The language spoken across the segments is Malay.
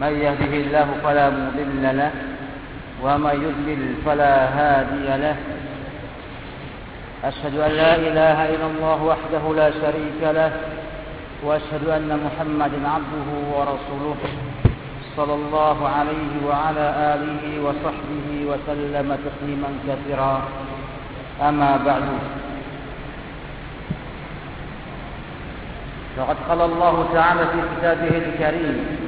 من يهده الله فلا مضل له ومن يضلل فلا هادي له. أشهد أن لا إله إلا الله وحده لا شريك له وأشهد أن محمدا عبده ورسوله صلى الله عليه وعلى آله وصحبه وسلم تسليما كثيرا. أما بعد. فقد قال الله تعالى في كتابه الكريم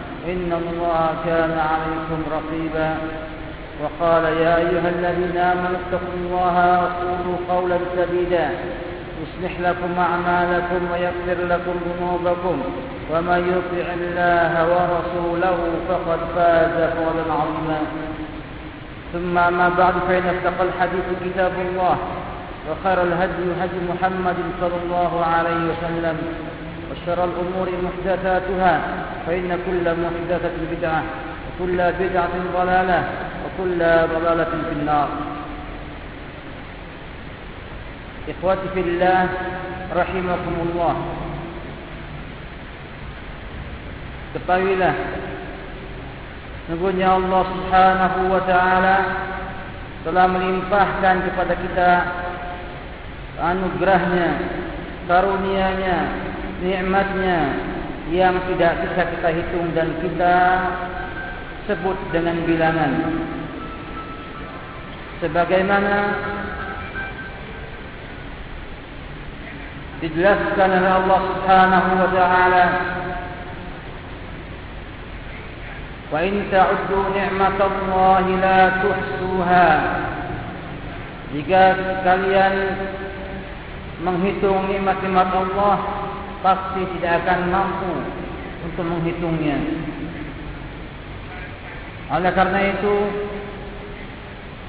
إن الله كان عليكم رقيبا. وقال يا أيها الذين آمنوا اتقوا الله وقولوا قولا سديدا. يصلح لكم أعمالكم ويغفر لكم ذنوبكم. ومن يطع الله ورسوله فقد فاز فوزا عظيما. ثم أما بعد فإن أصدق الحديث كتاب الله. وخير الهدي هدي محمد صلى الله عليه وسلم. شر الأمور محدثاتها فإن كل محدثة بدعة وكل بدعة ضلالة وكل ضلالة في النار. إخوتي في الله رحمكم الله. كطويلة Sungguhnya Allah Subhanahu wa taala telah melimpahkan kepada kita anugerahnya, karunia-Nya, nikmatnya yang tidak bisa kita hitung dan kita sebut dengan bilangan. Sebagaimana dijelaskan oleh Allah Subhanahu wa taala Wa in ta'uddu ni'matallahi la tuhsuha Jika kalian menghitung nikmat-nikmat Allah, Allah pasti tidak akan mampu untuk menghitungnya. Oleh karena itu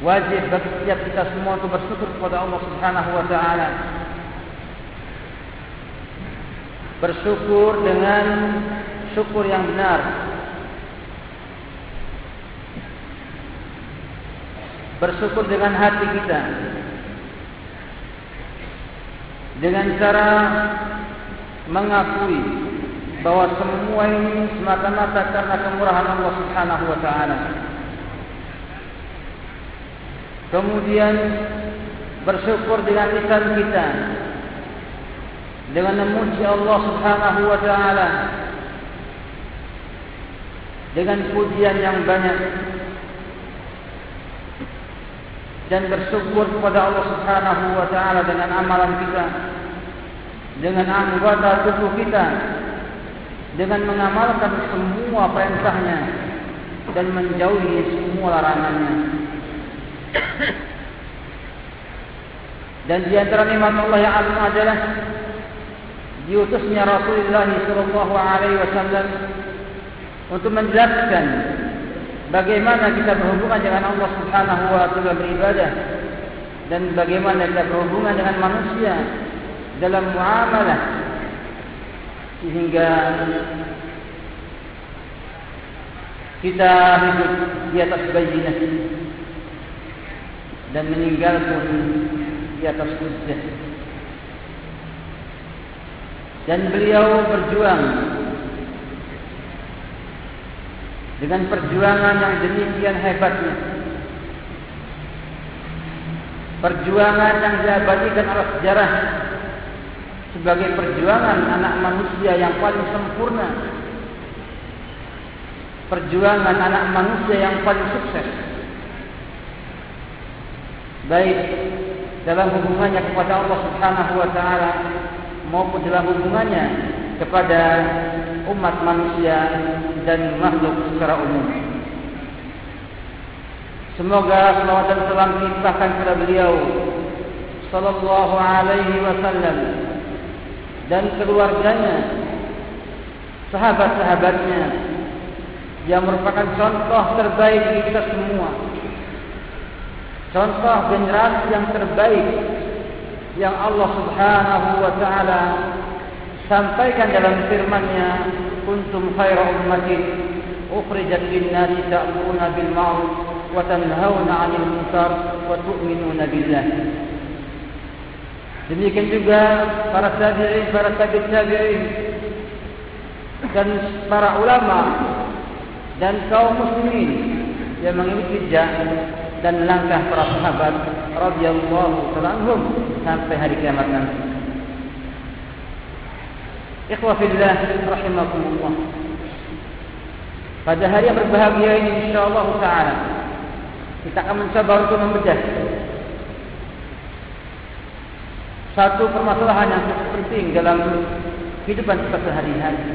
wajib bagi setiap kita semua untuk bersyukur kepada Allah Subhanahu wa taala. Bersyukur dengan syukur yang benar. Bersyukur dengan hati kita. Dengan cara mengakui bahwa semua ini semata-mata karena kemurahan Allah Subhanahu wa taala. Kemudian bersyukur dengan lisan kita dengan memuji Allah Subhanahu wa taala dengan pujian yang banyak dan bersyukur kepada Allah Subhanahu wa taala dengan amalan kita dengan anggota tubuh kita dengan mengamalkan semua perintahnya dan menjauhi semua larangannya. Dan di antara nikmat Allah yang agung adalah diutusnya Rasulullah sallallahu alaihi wasallam untuk menjelaskan bagaimana kita berhubungan dengan Allah Subhanahu wa taala beribadah dan bagaimana kita berhubungan dengan manusia dalam muamalah. Sehingga kita hidup di atas bayinah dan meninggal pun di atas hujjah dan beliau berjuang dengan perjuangan yang demikian hebatnya. Perjuangan yang diabadikan oleh sejarah sebagai perjuangan anak manusia yang paling sempurna. Perjuangan anak manusia yang paling sukses. Baik dalam hubungannya kepada Allah Subhanahu wa taala maupun dalam hubungannya kepada umat manusia dan makhluk secara umum. Semoga salawat dan salam dilimpahkan kepada beliau sallallahu alaihi wasallam dan keluarganya, sahabat-sahabatnya yang merupakan contoh terbaik kita semua. Contoh generasi yang terbaik yang Allah Subhanahu wa taala sampaikan dalam firman-Nya, "Kuntum khairu ummatin ukhrijat lin-nasi ta'muruna bil ma'ruf wa tanhauna 'anil munkar wa tu'minuna billah." Demikian juga para tabi'in, para tabi'in tabi'in dan para ulama dan kaum muslimin yang mengikuti jalan dan langkah para sahabat radhiyallahu anhum sampai hari kiamat nanti. Ikhwah fillah rahimakumullah. Pada hari yang berbahagia ini insyaallah taala kita akan mencoba untuk membedah satu permasalahan yang cukup penting dalam kehidupan kita sehari-hari.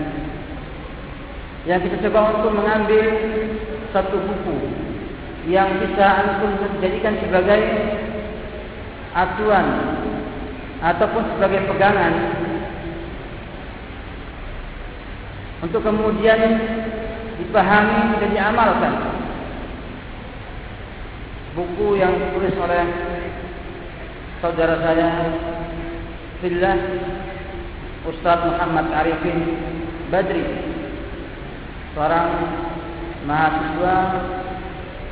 Yang kita coba untuk mengambil satu buku yang kita antum jadikan sebagai aturan ataupun sebagai pegangan untuk kemudian dipahami dan diamalkan buku yang ditulis oleh saudara saya Fillah Ustaz Muhammad Arifin Badri seorang mahasiswa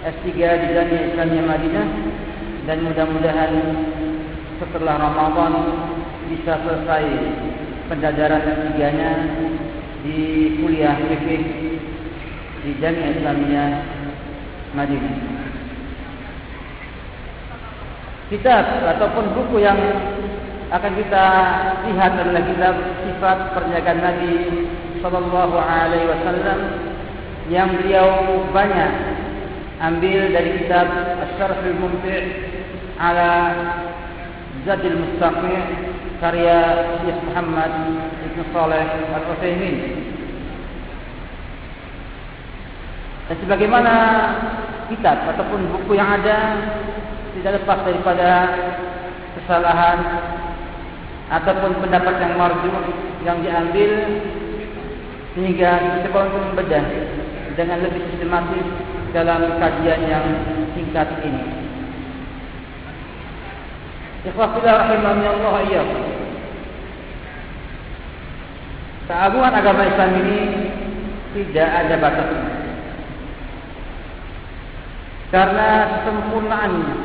S3 di Jamiah Islamiyah Madinah dan mudah-mudahan setelah Ramadan bisa selesai pendajaran ketiganya di kuliah fikih di Jamiah Islamiyah Madinah. Kitab ataupun buku yang akan kita lihat adalah kitab sifat perniagaan Nabi Sallallahu Alaihi Wasallam yang beliau banyak ambil dari kitab Asy-Syarhul Mumti' ala Zadil Mustaqim karya Syekh Muhammad Ibn Saleh Al-Utsaimin. Dan sebagaimana kitab ataupun buku yang ada tidak lepas daripada kesalahan ataupun pendapat yang marju yang diambil sehingga kita perlu membedah dengan lebih sistematis dalam kajian yang singkat ini. Ikhwafillah rahimahnya Allah iya. Keagungan agama Islam ini tidak ada batasnya. Karena sempurnaannya.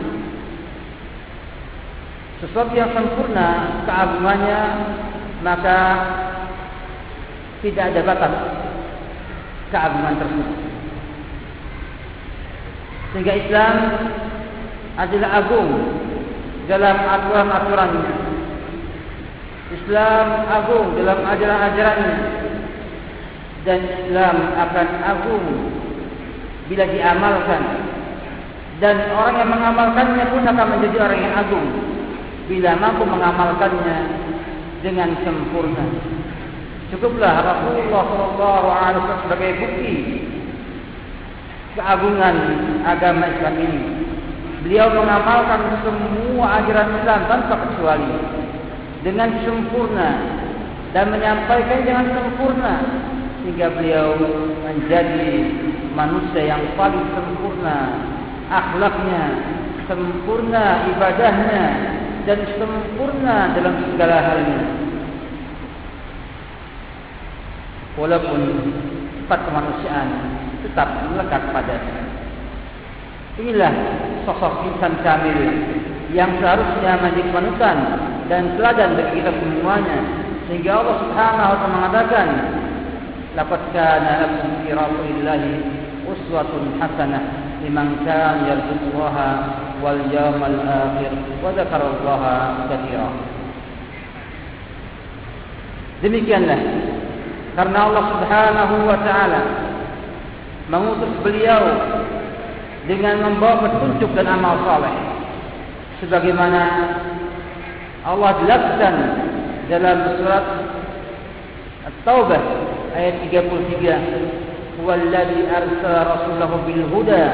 Sesuatu yang sempurna keagungannya maka tidak ada batas keagungan tersebut. Sehingga Islam adalah agung dalam aturan-aturannya. Islam agung dalam ajaran-ajarannya. Dan Islam akan agung bila diamalkan. Dan orang yang mengamalkannya pun akan menjadi orang yang agung. Bila mampu mengamalkannya dengan sempurna. Cukuplah Rasulullah SAW sebagai bukti keagungan agama Islam ini. Beliau mengamalkan semua ajaran Islam tanpa kecuali dengan sempurna dan menyampaikan dengan sempurna sehingga beliau menjadi manusia yang paling sempurna akhlaknya, sempurna ibadahnya dan sempurna dalam segala halnya. Walaupun sifat kemanusiaan tetap melekat padanya. Inilah sosok insan kamil yang seharusnya menjadi panutan dan teladan bagi kita semuanya. Sehingga Allah Subhanahu wa taala mengatakan, "Laqad kana lakum fi rasulillahi uswatun hasanah liman kana yarjullaha wal yawmal akhir wa dzakarallaha katsira." Demikianlah karena Allah Subhanahu wa taala mengutus beliau dengan membawa petunjuk dan amal saleh sebagaimana Allah jelaskan dalam surat At-Taubah ayat 33 Arsala rasulahu bil huda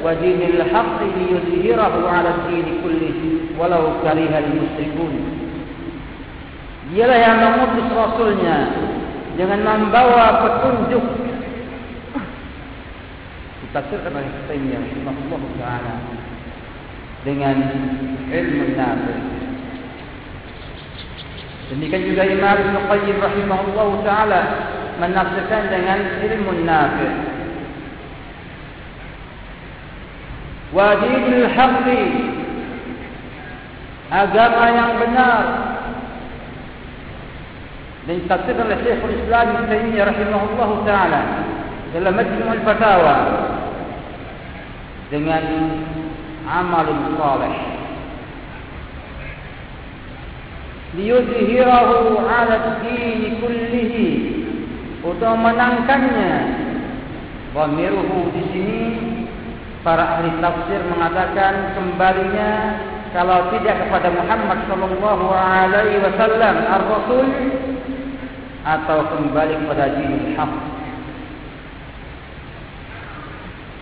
wa dinil haqqi liyudhhirahu 'ala ad-din kulli walau karihal musyrikun Dialah yang mengutus rasulnya dengan membawa petunjuk ditafsirkan oleh Taimiyah rahimahullah taala dengan ilmu nafi. Demikian juga Imam Ibn Qayyim rahimahullah taala menafsirkan dengan ilmu nafi. Wajibul haqqi agama yang benar dan ditafsirkan oleh Syekhul Islam Ibn Taimiyah rahimahullah taala dalam Majmu' al-Fatawa dengan amal saleh liyudhhirahu 'ala ad-din kullihi untuk menangkannya wamiruhu di sini para ahli tafsir mengatakan kembalinya kalau tidak kepada Muhammad sallallahu alaihi wasallam ar-rasul atau kembali kepada dinul haq.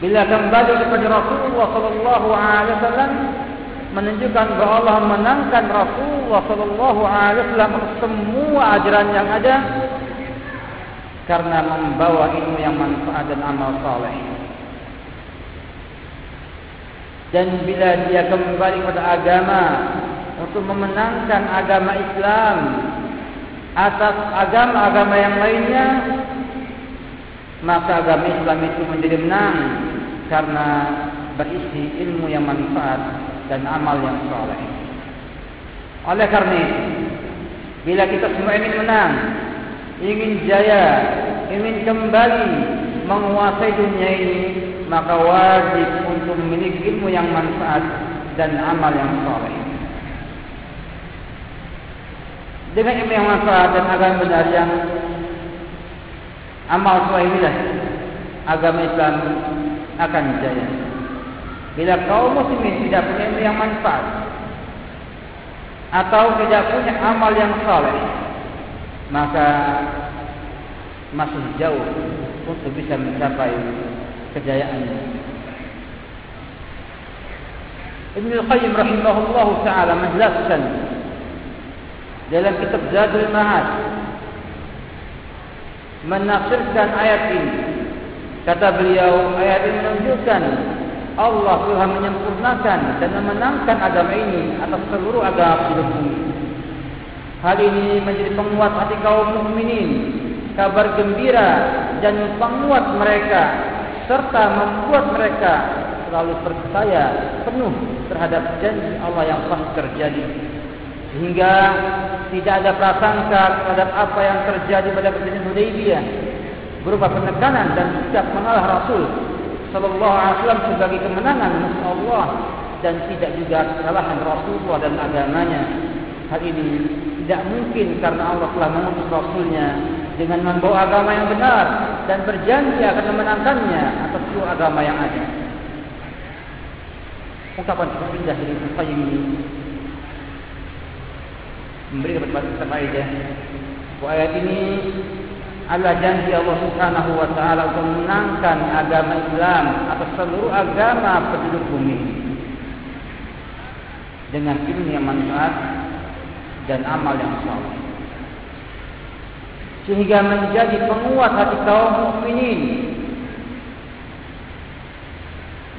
Bila kembali kepada Rasulullah sallallahu alaihi wasallam menunjukkan bahawa Allah menangkan Rasulullah sallallahu alaihi wasallam semua ajaran yang ada karena membawa ilmu yang manfaat dan amal saleh. Dan bila dia kembali kepada agama untuk memenangkan agama Islam atas agama-agama yang lainnya maka agama Islam itu menjadi menang karena berisi ilmu yang manfaat dan amal yang soleh. Oleh karena itu, bila kita semua ingin menang, ingin jaya, ingin kembali menguasai dunia ini, maka wajib untuk memiliki ilmu yang manfaat dan amal yang soleh. Dengan ilmu yang manfaat dan agama benar yang amal soleh inilah agama Islam akan jaya. Bila kaum muslimin tidak punya ilmu yang manfaat atau tidak punya amal yang soleh, maka masih jauh untuk bisa mencapai kejayaan. Ibn Al-Qayyim rahimahullah ta'ala menjelaskan dalam kitab Zadul Ma'ad menafsirkan ayat ini kata beliau ayat ini menunjukkan Allah telah menyempurnakan dan memenangkan agama ini atas seluruh agama di bumi. Hal ini menjadi penguat hati kaum mukminin kabar gembira dan penguat mereka serta membuat mereka selalu percaya penuh terhadap janji Allah yang pasti terjadi. Sehingga tidak ada prasangka terhadap apa yang terjadi pada perjanjian Hudaybiyah berupa penekanan dan sikap mengalah Rasul sallallahu alaihi wasallam sebagai kemenangan Allah dan tidak juga kesalahan Rasulullah dan agamanya. Hal ini tidak mungkin karena Allah telah mengutus Rasulnya dengan membawa agama yang benar dan berjanji akan memenangkannya atas seluruh agama yang ada. Ungkapan cukup indah dari Al-Qayyim ini memberi kepada kita faedah. Ayat ini adalah janji Allah Subhanahu wa taala untuk menangkan agama Islam atas seluruh agama penduduk bumi dengan ilmu yang manfaat dan amal yang saleh. Sehingga menjadi penguat hati kaum mukminin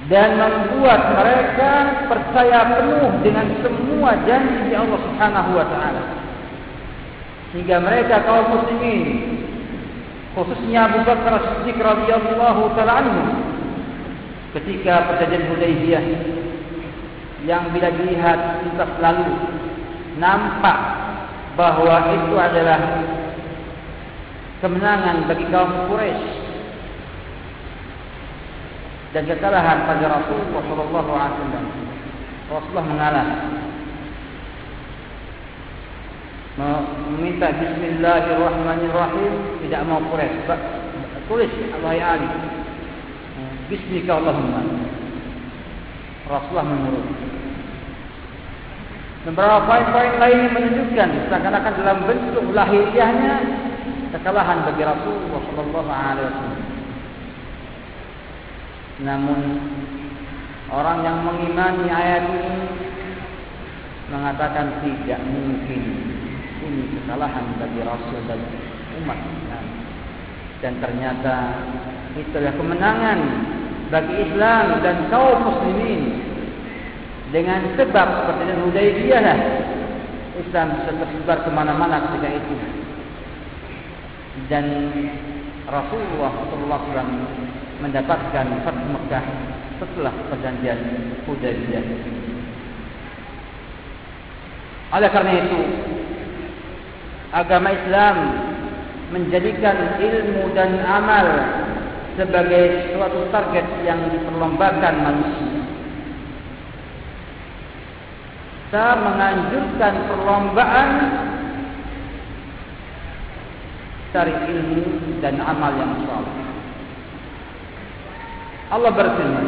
dan membuat mereka percaya penuh dengan semua janji Allah Subhanahu wa taala. Sehingga mereka kaum muslimin khususnya Abu Bakar As-Siddiq radhiyallahu taala anhu ketika perjanjian Hudaybiyah yang bila dilihat kita selalu nampak bahwa itu adalah kemenangan bagi kaum Quraisy dan kekalahan pada Rasulullah wasallam. Rasulullah mengalah meminta bismillahirrahmanirrahim. Tidak mau Quraisy. Tulis Allah ya Ali bismika Allahumma. Rasulullah menurut. Beberapa poin-poin lain menunjukkan seakan-akan dalam bentuk lahiriahnya kekalahan bagi Rasulullah sallallahu alaihi wasallam. Namun orang yang mengimani ayat ini mengatakan tidak mungkin ini kesalahan bagi Rasul dan umat Islam. Dan ternyata itulah kemenangan bagi Islam dan kaum muslimin. Dengan sebab seperti yang Hudaybiyah lah Islam bisa tersebar ke mana-mana ketika itu. Dan Rasulullah SAW mendapatkan Fathu Mekah setelah perjanjian Hudaybiyah. Oleh karena itu agama Islam menjadikan ilmu dan amal sebagai suatu target yang diperlombakan manusia. Kita menganjurkan perlombaan cari ilmu dan amal yang saleh. Allah berfirman,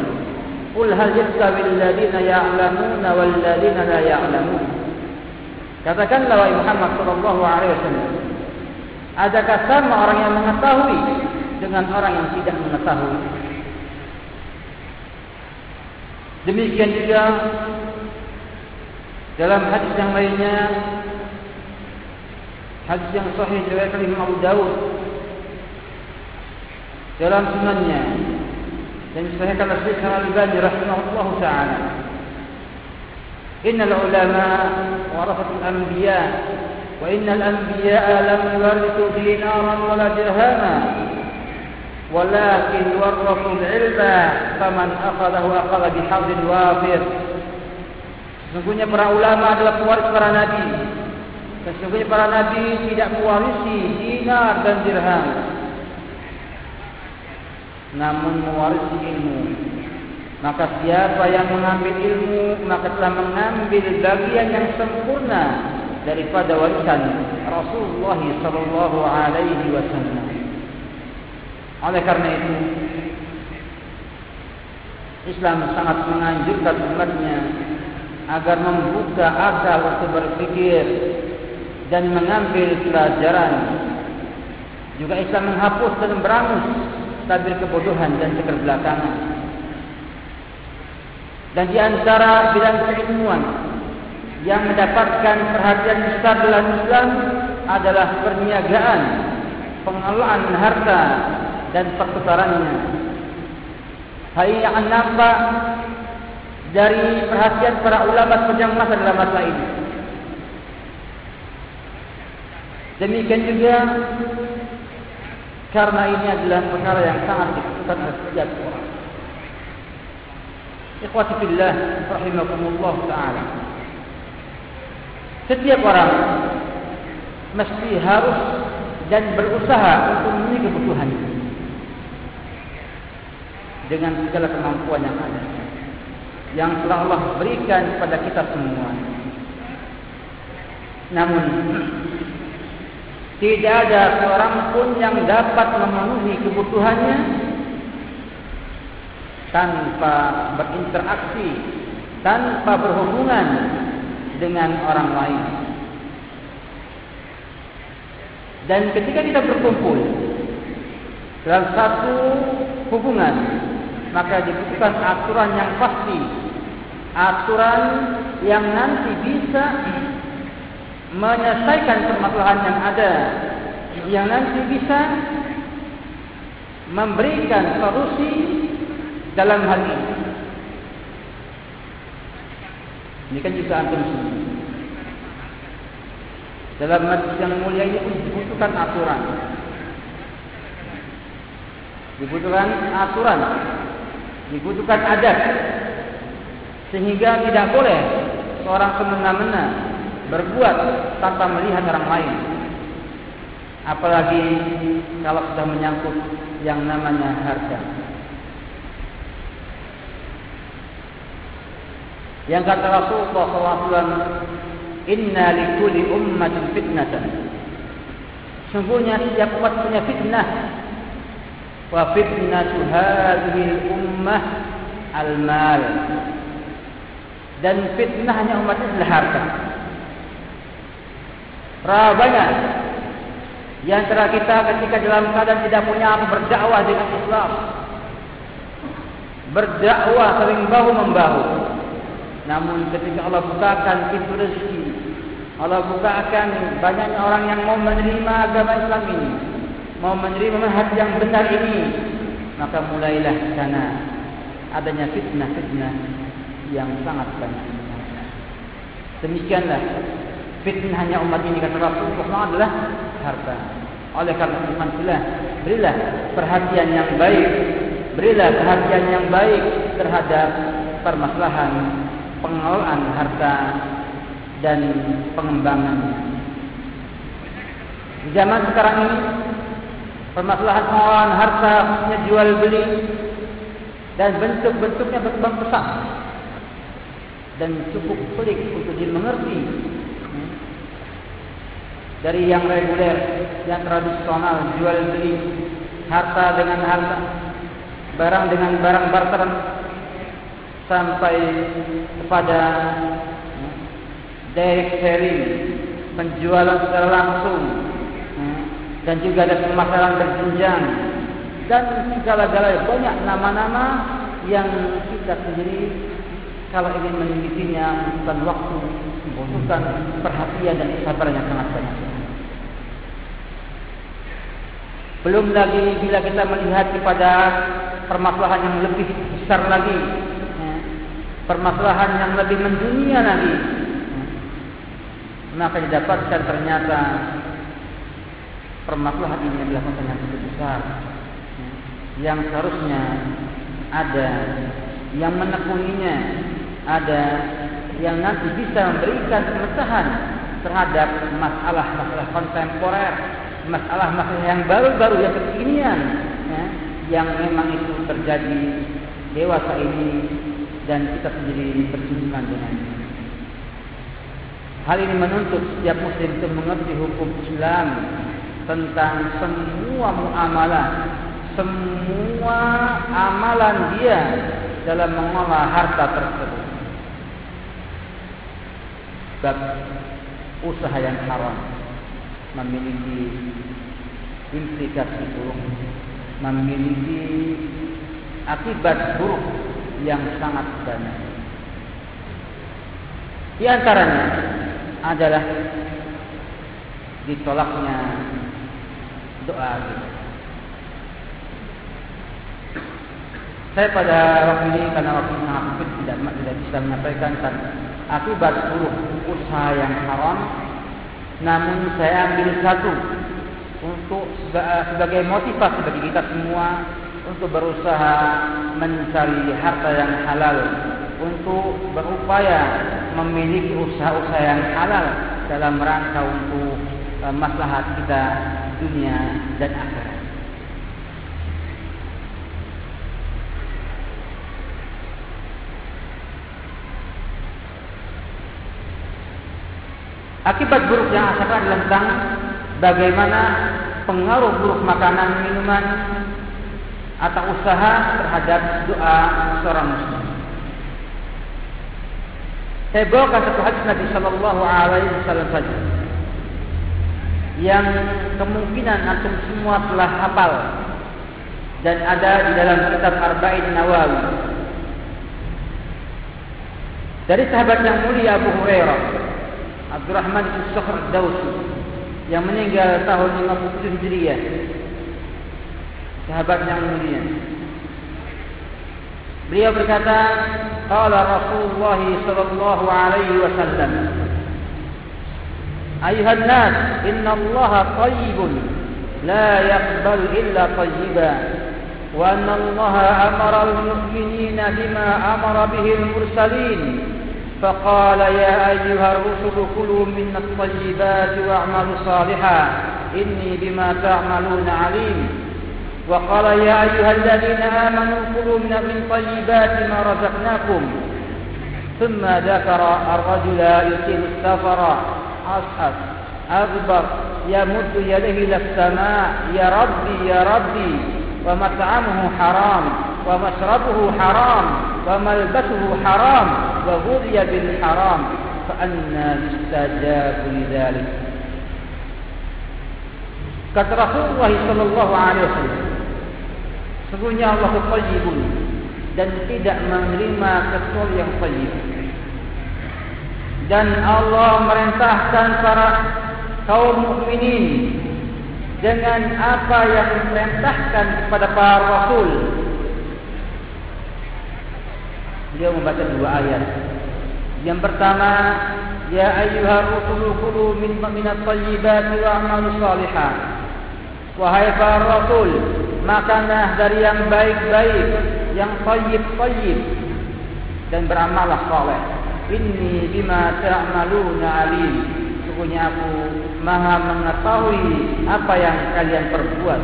"Qul hal yastawi alladziina ya'lamuuna wal ladziina la ya'lamuun?" Katakanlah wahai Muhammad sallallahu alaihi wasallam, adakah sama orang yang mengetahui dengan orang yang tidak mengetahui. Demikian juga dalam hadis yang lainnya hadis yang sahih diriwayatkan Imam Abu Dawud dalam sunannya dan disahihkan oleh Syekh Al-Albani rahimahullah taala Innal ulama warasatul anbiya wa innal anbiya lam yuwarithu dinaran wala dirhama ولكن ورثوا العلم فمن أخذه أخذ بحظ وافر Sesungguhnya para ulama adalah pewaris para nabi. Sesungguhnya para nabi tidak mewarisi dinar dan dirham. Namun mewarisi ilmu. Maka siapa yang mengambil ilmu, maka telah mengambil bagian yang sempurna daripada warisan Rasulullah sallallahu alaihi wasallam. Oleh karena itu Islam sangat menganjurkan umatnya agar membuka akal untuk berpikir dan mengambil pelajaran. Juga Islam menghapus dan berangus tabir kebodohan dan keterbelakangan. Dan di antara bidang keilmuan yang mendapatkan perhatian besar dalam Islam adalah perniagaan, pengelolaan harta dan pertukarannya. Hal ini akan nampak dari perhatian para ulama sepanjang masa dalam masa ini. Demikian juga karena ini adalah perkara yang sangat dibutuhkan setiap orang. Ikhwati fillah rahimakumullah taala. Setiap orang mesti harus dan berusaha untuk memenuhi kebutuhannya dengan segala kemampuan yang ada yang telah Allah berikan kepada kita semua. Namun tidak ada seorang pun yang dapat memenuhi kebutuhannya tanpa berinteraksi, tanpa berhubungan dengan orang lain. Dan ketika kita berkumpul dalam satu hubungan maka dibutuhkan aturan yang pasti aturan yang nanti bisa menyelesaikan permasalahan yang ada yang nanti bisa memberikan solusi dalam hal ini. Ini kan juga antum dalam majlis yang mulia ini dibutuhkan aturan. Dibutuhkan aturan. Dibutuhkan adat. Sehingga tidak boleh seorang semena-mena berbuat tanpa melihat orang lain. Apalagi kalau sudah menyangkut yang namanya harta yang kata Rasulullah SAW inna likuli ummatin fitnatan. Sungguhnya setiap umat punya fitnah. Wa fitnatu hadhihi ummah al-mal. Dan fitnahnya umat ini adalah harta. Rabanya di antara kita ketika dalam keadaan tidak punya apa berdakwah dengan Islam. Berdakwah saling bahu membahu namun ketika Allah bukakan pintu rezeki Allah bukakan banyaknya orang yang mau menerima agama Islam ini mau menerima manhaj yang benar ini maka mulailah sana adanya fitnah-fitnah yang sangat banyak. Demikianlah fitnahnya umat ini kata Rasulullah adalah harta. Oleh karena iman itulah berilah perhatian yang baik, berilah perhatian yang baik terhadap permasalahan pengelolaan harta dan pengembangan. Di zaman sekarang ini permasalahan pengelolaan harta khususnya jual beli dan bentuk-bentuknya berkembang pesat. Dan cukup pelik untuk dimengerti. Dari yang reguler, yang tradisional, jual beli harta dengan harta, barang dengan barang barteran sampai kepada direct selling, penjualan secara langsung dan juga ada pemasaran berjenjang dan segala-galanya banyak nama-nama yang kita sendiri kalau ingin menelitinya bukan waktu, bukan perhatian dan kesabaran yang sangat banyak. Belum lagi bila kita melihat kepada permasalahan yang lebih besar lagi, permasalahan yang lebih mendunia lagi, maka didapatkan ternyata permasalahan ini adalah masalah yang besar. Yang seharusnya ada yang menekuninya ada yang nanti bisa memberikan pemecahan terhadap masalah-masalah kontemporer masalah-masalah yang baru-baru yang kekinian ya, yang memang itu terjadi dewasa ini dan kita sendiri bersinggungan dengan hal ini menuntut setiap muslim untuk mengerti hukum Islam tentang semua muamalah semua amalan dia dalam mengolah harta tersebut. Sebab usaha yang haram memiliki implikasi buruk, memiliki akibat buruk yang sangat banyak. Di antaranya adalah ditolaknya doa. Saya pada waktu ini karena waktu sangat sempit tidak tidak bisa menyampaikan kan akibat buruk usaha yang haram. Namun saya ambil satu untuk sebagai motivasi bagi kita semua untuk berusaha mencari harta yang halal untuk berupaya memiliki usaha-usaha yang halal dalam rangka untuk uh, maslahat kita dunia dan akhirat. Akibat buruk yang akan adalah tentang bagaimana pengaruh buruk makanan, minuman atau usaha terhadap doa seorang muslim. Saya bawakan satu hadis Nabi Shallallahu Alaihi Wasallam saja yang kemungkinan antum semua telah hafal dan ada di dalam kitab Arba'in Nawawi dari sahabat yang mulia Abu Hurairah Abdurrahman bin Sakhr Dawsi yang meninggal tahun 57 Hijriah. Sahabat yang mulia. Beliau berkata, "Qala Rasulullah sallallahu alaihi wasallam, Ayuhan nas, inna Allah tayyibun la yaqbal illa tayyiban." وأن الله أمر المؤمنين بما أمر به المرسلين فقال يا أيها الرسل كلوا من الطيبات واعملوا صالحا إني بما تعملون عليم وقال يا أيها الذين آمنوا كلوا من طيبات ما رزقناكم. ثم ذكر الرجل يطيل السفر. أصحف أغبر يمد يده إلى السماء. يا ربي يا ربي. ومطعمه حرام. ومشربه حرام. وملبسه حرام. وغذي بالحرام. فأنا يستجاب لذلك. Kata Rasulullah sallallahu alaihi wasallam sesungguhnya Allah tayyibun dan tidak menerima kecuali yang tayyib dan Allah merintahkan para kaum mukminin dengan apa yang diperintahkan kepada para rasul beliau membaca dua ayat. Yang pertama, ya ayyuhar rusulu kulu min minat thayyibati wa amalu salihah. Wahai para rasul, makanlah dari yang baik-baik, yang thayyib-thayyib dan beramallah saleh. Inni bima ta'maluna alim. Sungguhnya aku Maha mengetahui apa yang kalian perbuat.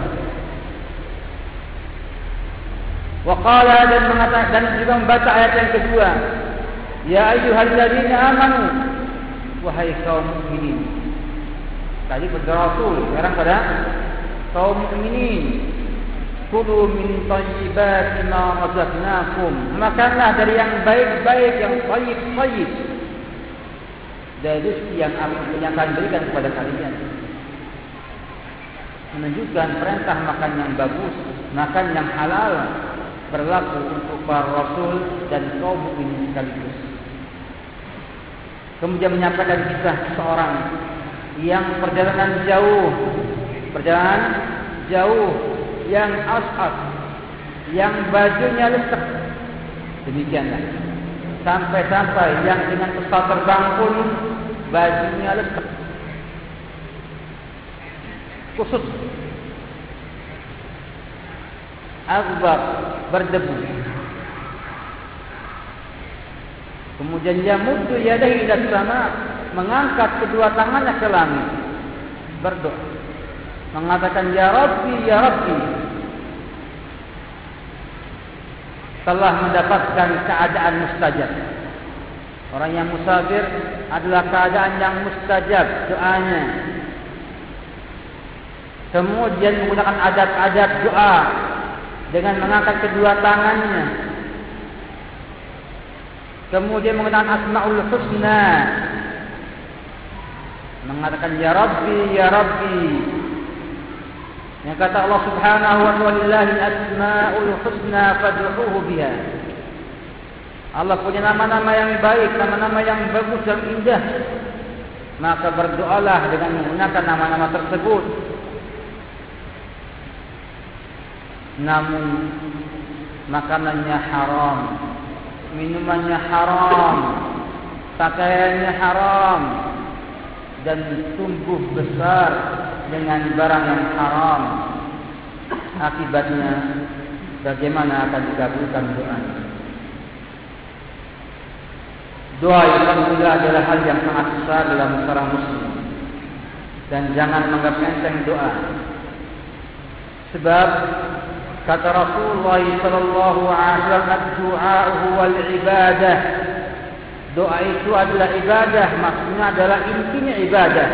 Waqala dan mengatakan juga membaca ayat yang kedua. Ya ayyuhalladzina amanu wahai kaum mukminin. Tadi pada Rasul, sekarang pada kaum mukminin. Kulu min tayyibati ma razaqnakum. Makanlah dari yang baik-baik yang tayyib-tayyib. Dari rezeki yang aku akan berikan kepada kalian. Menunjukkan perintah makan yang bagus, makan yang halal, berlaku untuk para rasul dan kaum mukminin sekaligus. Kemudian menyampaikan kisah seorang yang perjalanan jauh, perjalanan jauh yang asas, yang bajunya lesek. Demikianlah. Sampai-sampai yang dengan pesawat terbang pun bajunya lesek. Khusus akbar berdebu. Kemudian dia mudu yadahi ila sama mengangkat kedua tangannya ke langit berdoa mengatakan ya rabbi ya rabbi. Telah mendapatkan keadaan mustajab. Orang yang musafir adalah keadaan yang mustajab doanya. Kemudian menggunakan adab-adab doa dengan mengangkat kedua tangannya. Kemudian menggunakan asmaul husna. Mengatakan ya rabbi ya rabbi yang kata Allah Subhanahu wa ta'ala asmaul husna fad'uhu biha Allah punya nama-nama yang baik, nama-nama yang bagus dan indah. Maka berdoalah dengan menggunakan nama-nama tersebut. namun makanannya haram, minumannya haram, pakaiannya haram dan tumbuh besar dengan barang yang haram. Akibatnya bagaimana akan dikabulkan doa? Doa yang juga adalah hal yang sangat besar dalam seorang muslim. Dan jangan menganggap enteng doa. Sebab kata Rasulullah sallallahu alaihi wasallam doa huwal ibadah doa itu adalah ibadah maksudnya adalah intinya ibadah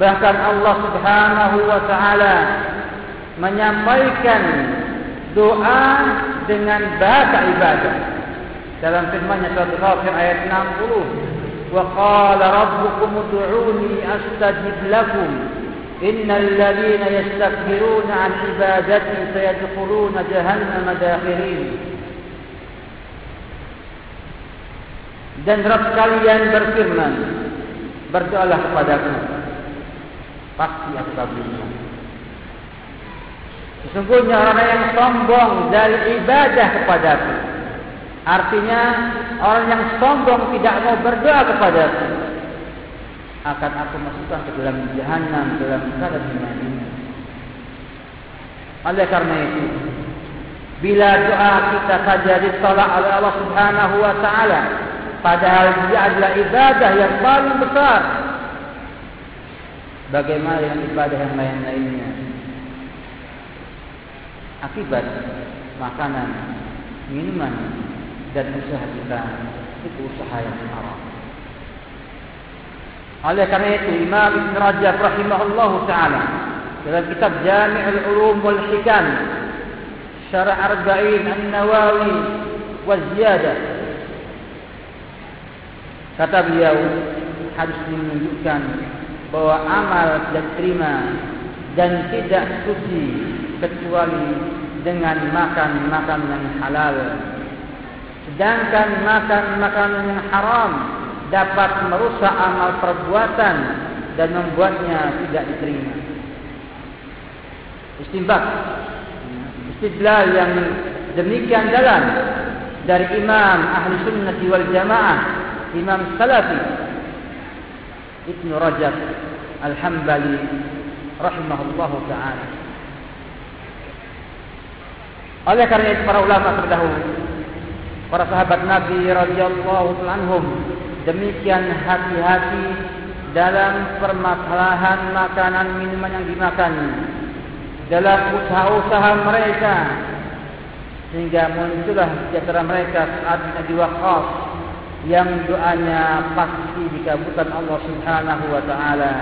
bahkan Allah subhanahu wa taala menyampaikan doa dengan bahasa ibadah dalam firman-Nya surat Ghafir ayat 60 wa qala rabbukum ud'uni astajib lakum إن الذين يستكبرون عن عبادتي سيدخلون جهنم داخرين Dan Rabb kalian berfirman berdoalah kepadaku pasti aku kabulkan sesungguhnya orang yang sombong dari ibadah kepadaku artinya orang yang sombong tidak mau berdoa kepadaku akan aku masukkan ke dalam jahanam dalam keadaan ini. Oleh karena itu, bila doa kita saja ditolak oleh Allah Subhanahu wa taala, padahal dia adalah ibadah yang paling besar. Bagaimana dengan ibadah yang lain-lainnya? Akibat makanan, minuman dan usaha kita itu usaha yang haram. Oleh karena itu Imam Ibn Rajab rahimahullah ta'ala dalam kitab Jami'ul Ulum wal Hikam Syarah Arba'in An-Nawawi wa Ziyadah kata beliau harus menunjukkan bahwa amal tidak terima dan tidak suci kecuali dengan makan makan yang halal sedangkan makan makanan yang haram dapat merusak amal perbuatan dan membuatnya tidak diterima. Istimbak. Istidlal yang demikian jalan dari Imam Ahli Sunnah wal Jamaah Imam Salafi Ibn Rajab Al-Hambali rahimahullahu taala. Oleh karena itu para ulama terdahulu, para sahabat Nabi radhiyallahu anhum demikian hati-hati dalam permasalahan makanan minuman yang dimakan dalam usaha-usaha mereka sehingga muncullah di antara mereka saat Nabi Waqqas yang doanya pasti dikabulkan Allah Subhanahu wa taala.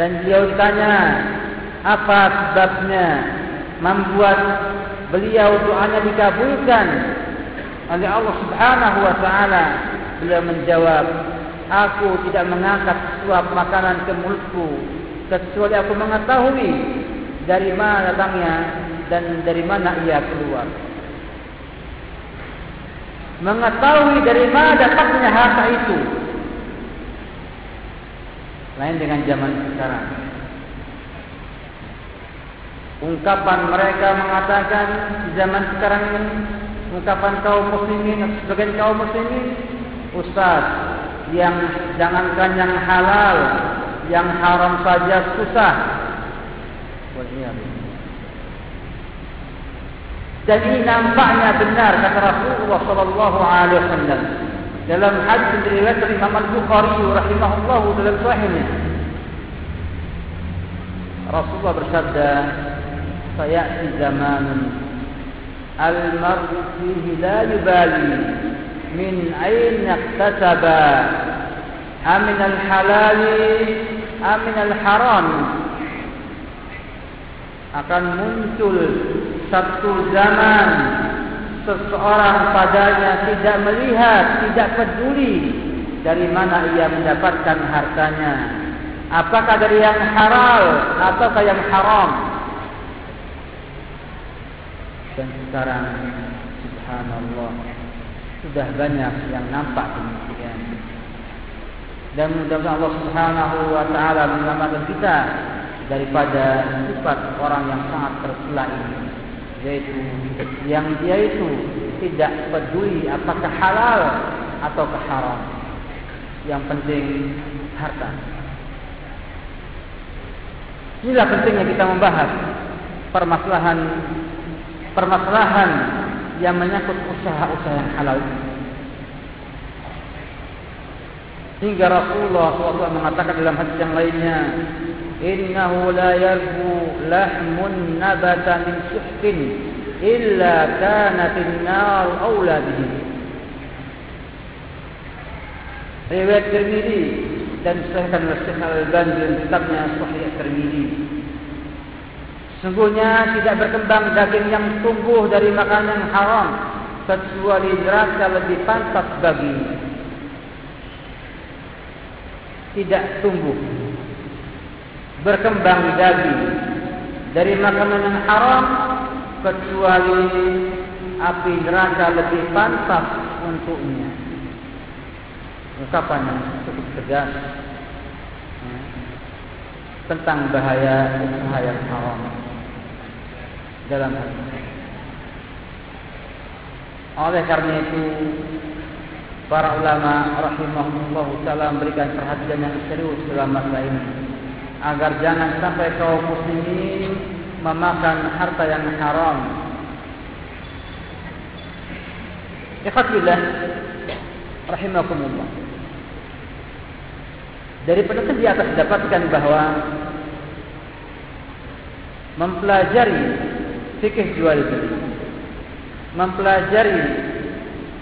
Dan beliau ditanya apa sebabnya membuat beliau doanya dikabulkan? Oleh Allah Subhanahu wa taala beliau menjawab aku tidak mengangkat suap makanan ke mulutku kecuali aku mengetahui dari mana datangnya dan dari mana ia keluar mengetahui dari mana datangnya harta itu lain dengan zaman sekarang. Ungkapan mereka mengatakan zaman sekarang ini ungkapan kaum muslimin sebagian kaum muslimin ustaz yang jangankan yang halal yang haram saja susah. Jadi nampaknya benar kata Rasulullah sallallahu alaihi wasallam. Dalam hadis riwayat dari Imam Al-Bukhari rahimahullahu dalam sahihnya. Rasulullah bersabda sayati zaman al-mar'u fihi la yubali. Min aina iktasaba amin al-halal amin al-haram. Akan muncul satu zaman seseorang padanya tidak melihat, tidak peduli dari mana ia mendapatkan hartanya. Apakah dari yang halal ataukah yang haram? Dan sekarang subhanallah sudah banyak yang nampak demikian. Dan mudah-mudahan Allah Subhanahu wa taala menyelamatkan kita daripada sifat orang yang sangat tercela ini yaitu yang dia itu tidak peduli apakah halal atau haram. Yang penting harta. Inilah pentingnya kita membahas permasalahan permasalahan yang menyangkut usaha-usaha yang halal. Hingga Rasulullah SAW mengatakan dalam hadis yang lainnya innahu la yarbu lahmun nabata min suhkin illa kanat an-nar awla bihi riwayat tirmizi dan sahihkan oleh Syekh Al-Albani dalam kitabnya Sahih Tirmizi Sungguhnya tidak berkembang daging yang tumbuh dari makanan yang haram kecuali rasa lebih pantas bagi tidak tumbuh berkembang daging dari makanan yang haram kecuali api neraka lebih pantas untuknya. Ungkapan yang cukup tegas ya, tentang bahaya usaha yang haram dalam hal. Oleh karena itu para ulama rahimahullah taala memberikan perhatian yang serius dalam masalah ini agar jangan sampai kaum muslimin memakan harta yang haram. Ikhwatillah rahimakumullah. Dari penelitian di atas dapatkan bahawa mempelajari fikih jual beli, mempelajari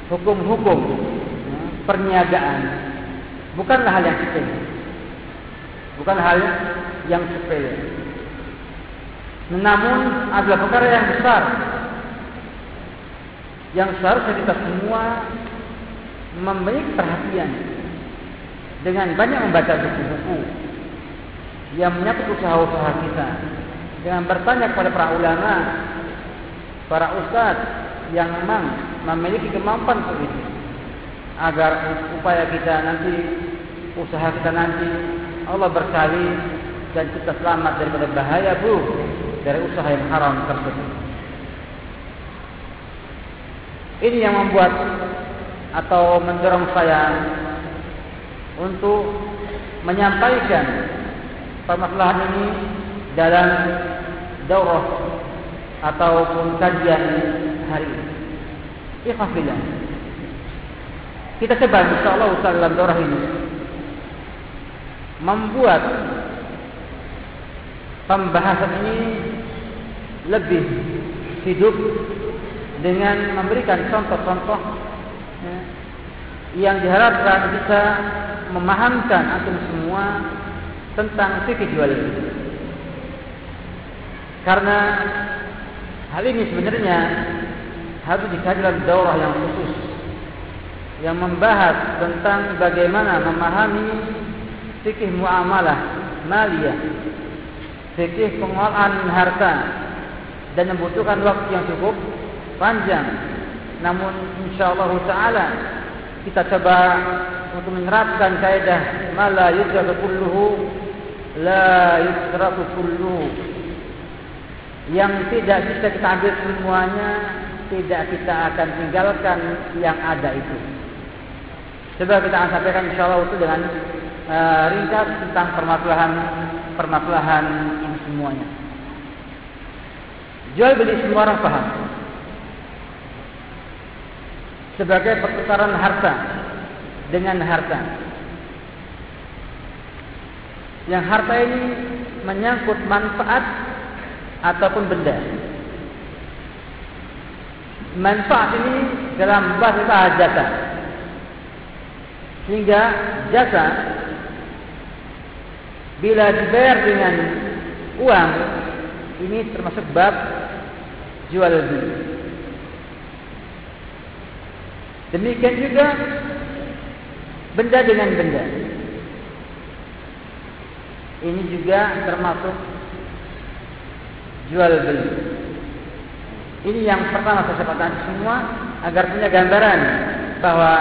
hukum-hukum perniagaan bukanlah hal yang sepele. Bukan hal yang sepele. Namun adalah perkara yang besar. Yang seharusnya kita semua memiliki perhatian dengan banyak membaca buku-buku yang menyangkut usaha-usaha kita dengan bertanya kepada para ulama para ustaz yang memang memiliki kemampuan untuk itu agar upaya kita nanti usaha kita nanti Allah berkali dan kita selamat daripada bahaya buruk dari usaha yang haram tersebut. Ini yang membuat atau mendorong saya untuk menyampaikan permasalahan ini dalam daurah ataupun kajian hari ini. Ikhafillah. Kita coba insyaAllah dalam daurah ini membuat pembahasan ini lebih hidup dengan memberikan contoh-contoh ya, yang diharapkan bisa memahamkan antum semua tentang fikih jual beli. Karena hal ini sebenarnya harus dikaji dalam daurah yang khusus yang membahas tentang bagaimana memahami fikih muamalah maliyah, fikih pengolahan harta dan membutuhkan waktu yang cukup panjang. Namun insyaallah taala kita coba untuk menerapkan kaidah mala yudraku kulluhu la yudraku kulluhu. Yang tidak bisa kita ambil semuanya, tidak kita akan tinggalkan yang ada itu. Coba kita akan sampaikan insyaallah itu dengan uh, ringkas tentang permasalahan permasalahan ini semuanya. Jual beli semua orang paham sebagai pertukaran harta dengan harta. Yang harta ini menyangkut manfaat ataupun benda. Manfaat ini dalam bahasa jasa. Sehingga jasa bila dibayar dengan uang ini termasuk bab jual beli. Demikian juga benda dengan benda. Ini juga termasuk jual beli. Ini yang pertama saya sampaikan semua agar punya gambaran bahwa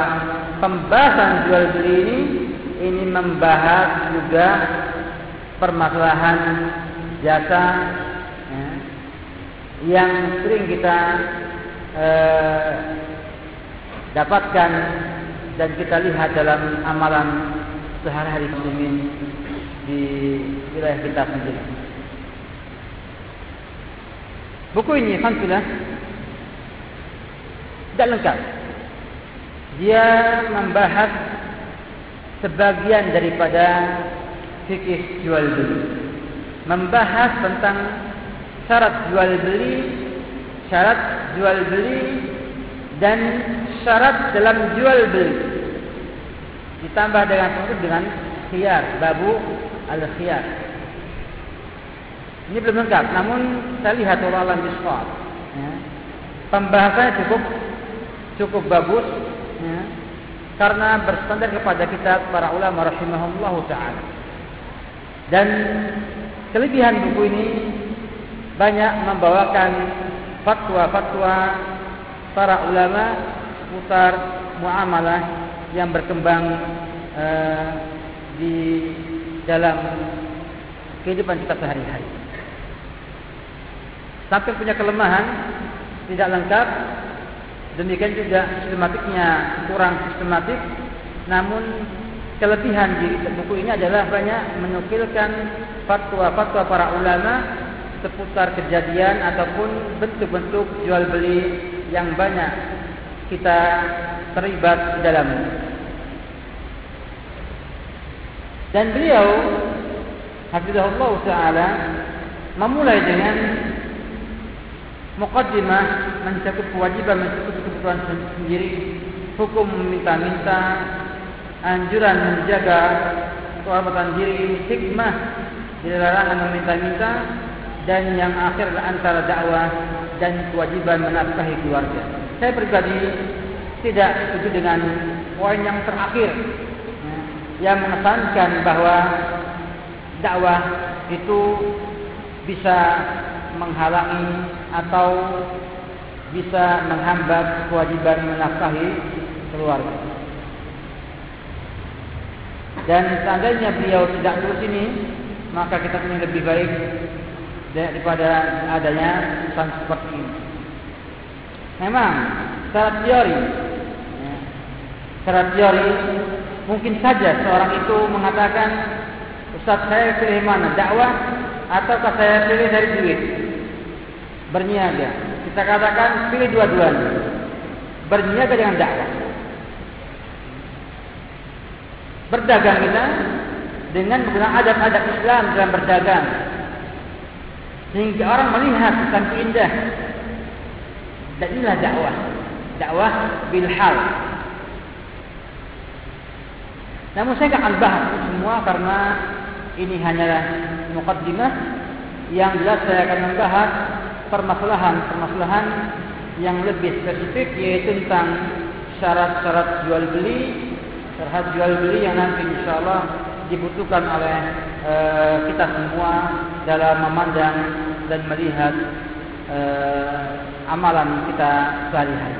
pembahasan jual beli ini ini membahas juga permasalahan jasa ya, yang sering kita eh, dapatkan dan kita lihat dalam amalan sehari-hari muslimin di wilayah kita sendiri. Buku ini alhamdulillah tidak lengkap. Dia membahas sebagian daripada fikih jual beli. Membahas tentang syarat jual beli, syarat jual beli dan syarat dalam jual beli ditambah dengan dengan khiyar babu al khiyar ini belum lengkap namun saya lihat Allah alam ya. pembahasannya cukup cukup bagus ya. karena berstandar kepada kitab para ulama rahimahullah taala dan kelebihan buku ini banyak membawakan fatwa-fatwa para ulama seputar muamalah yang berkembang uh, di dalam kehidupan kita sehari-hari. Sampai punya kelemahan tidak lengkap, demikian juga sistematiknya kurang sistematik. Namun kelebihan di buku ini adalah banyak menukilkan fatwa-fatwa para ulama seputar kejadian ataupun bentuk-bentuk jual beli yang banyak kita terlibat dalam. Dan beliau Hafizahullah Ta'ala memulai dengan mukaddimah mencakup kewajiban mencakup kebutuhan sendiri hukum meminta-minta anjuran menjaga kehormatan diri hikmah dilarang meminta-minta dan yang akhir antara dakwah dan kewajiban menafkahi keluarga. Saya pribadi tidak setuju dengan poin yang terakhir ya, yang menekankan bahwa dakwah itu bisa menghalangi atau bisa menghambat kewajiban menafkahi keluarga. Dan seandainya beliau tidak terus ini, maka kita punya lebih baik daripada adanya pesan seperti ini. Memang secara teori, ya, secara teori mungkin saja seorang itu mengatakan, Ustaz saya pilih mana, dakwah ataukah saya pilih dari duit, berniaga. Kita katakan pilih dua-duanya, berniaga dengan dakwah. Berdagang kita dengan menggunakan adab-adab Islam dalam berdagang. Sehingga orang melihat tentang indah. Dan inilah dakwah. Dakwah bilhal. Namun saya akan bahas semua karena ini hanyalah mukaddimah yang jelas saya akan membahas permasalahan-permasalahan yang lebih spesifik yaitu tentang syarat-syarat jual beli, syarat jual beli yang nanti insyaallah dibutuhkan oleh e, kita semua dalam memandang dan melihat e, amalan kita sehari-hari.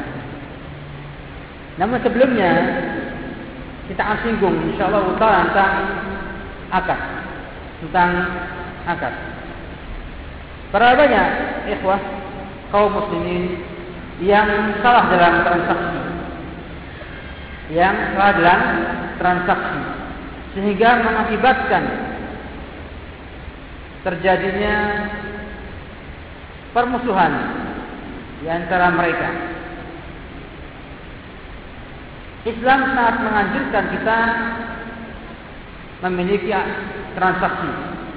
Namun sebelumnya kita akan singgung insyaallah utara tentang akad. Tentang akad. Para banyak ikhwah kaum muslimin yang salah dalam transaksi. Yang salah dalam transaksi sehingga mengakibatkan terjadinya permusuhan di antara mereka. Islam sangat menganjurkan kita memiliki transaksi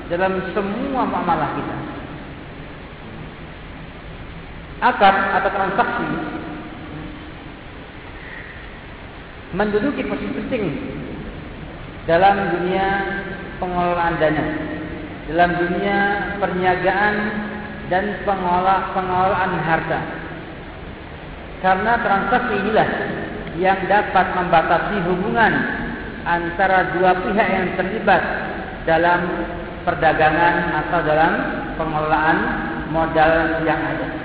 dalam semua muamalah kita. Akad atau transaksi menduduki posisi penting dalam dunia pengelolaan dana, dalam dunia perniagaan dan pengelola, pengelolaan harta. Karena transaksi inilah yang dapat membatasi hubungan antara dua pihak yang terlibat dalam perdagangan atau dalam pengelolaan modal yang ada.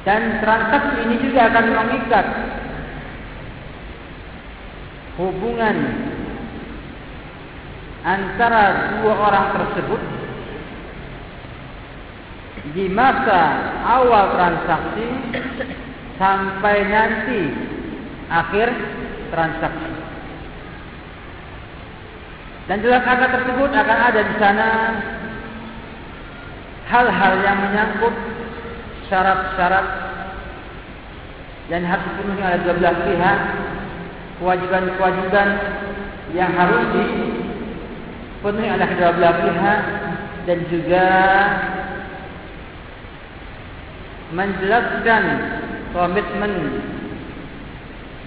Dan transaksi ini juga akan mengikat hubungan antara dua orang tersebut di masa awal transaksi sampai nanti akhir transaksi. Dan dalam kata tersebut akan ada di sana hal-hal yang menyangkut syarat-syarat yang harus dipenuhi oleh dua belah pihak kewajiban-kewajiban yang harus dipenuhi oleh kedua belah pihak dan juga menjelaskan komitmen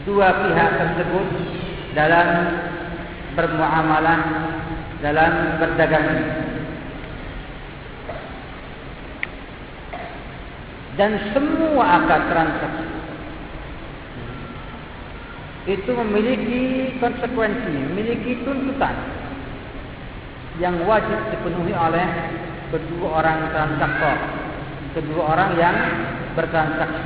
dua pihak tersebut dalam bermuamalah dalam berdagang dan semua akad transaksi itu memiliki konsekuensi, memiliki tuntutan yang wajib dipenuhi oleh kedua orang transaktor, kedua orang yang bertransaksi.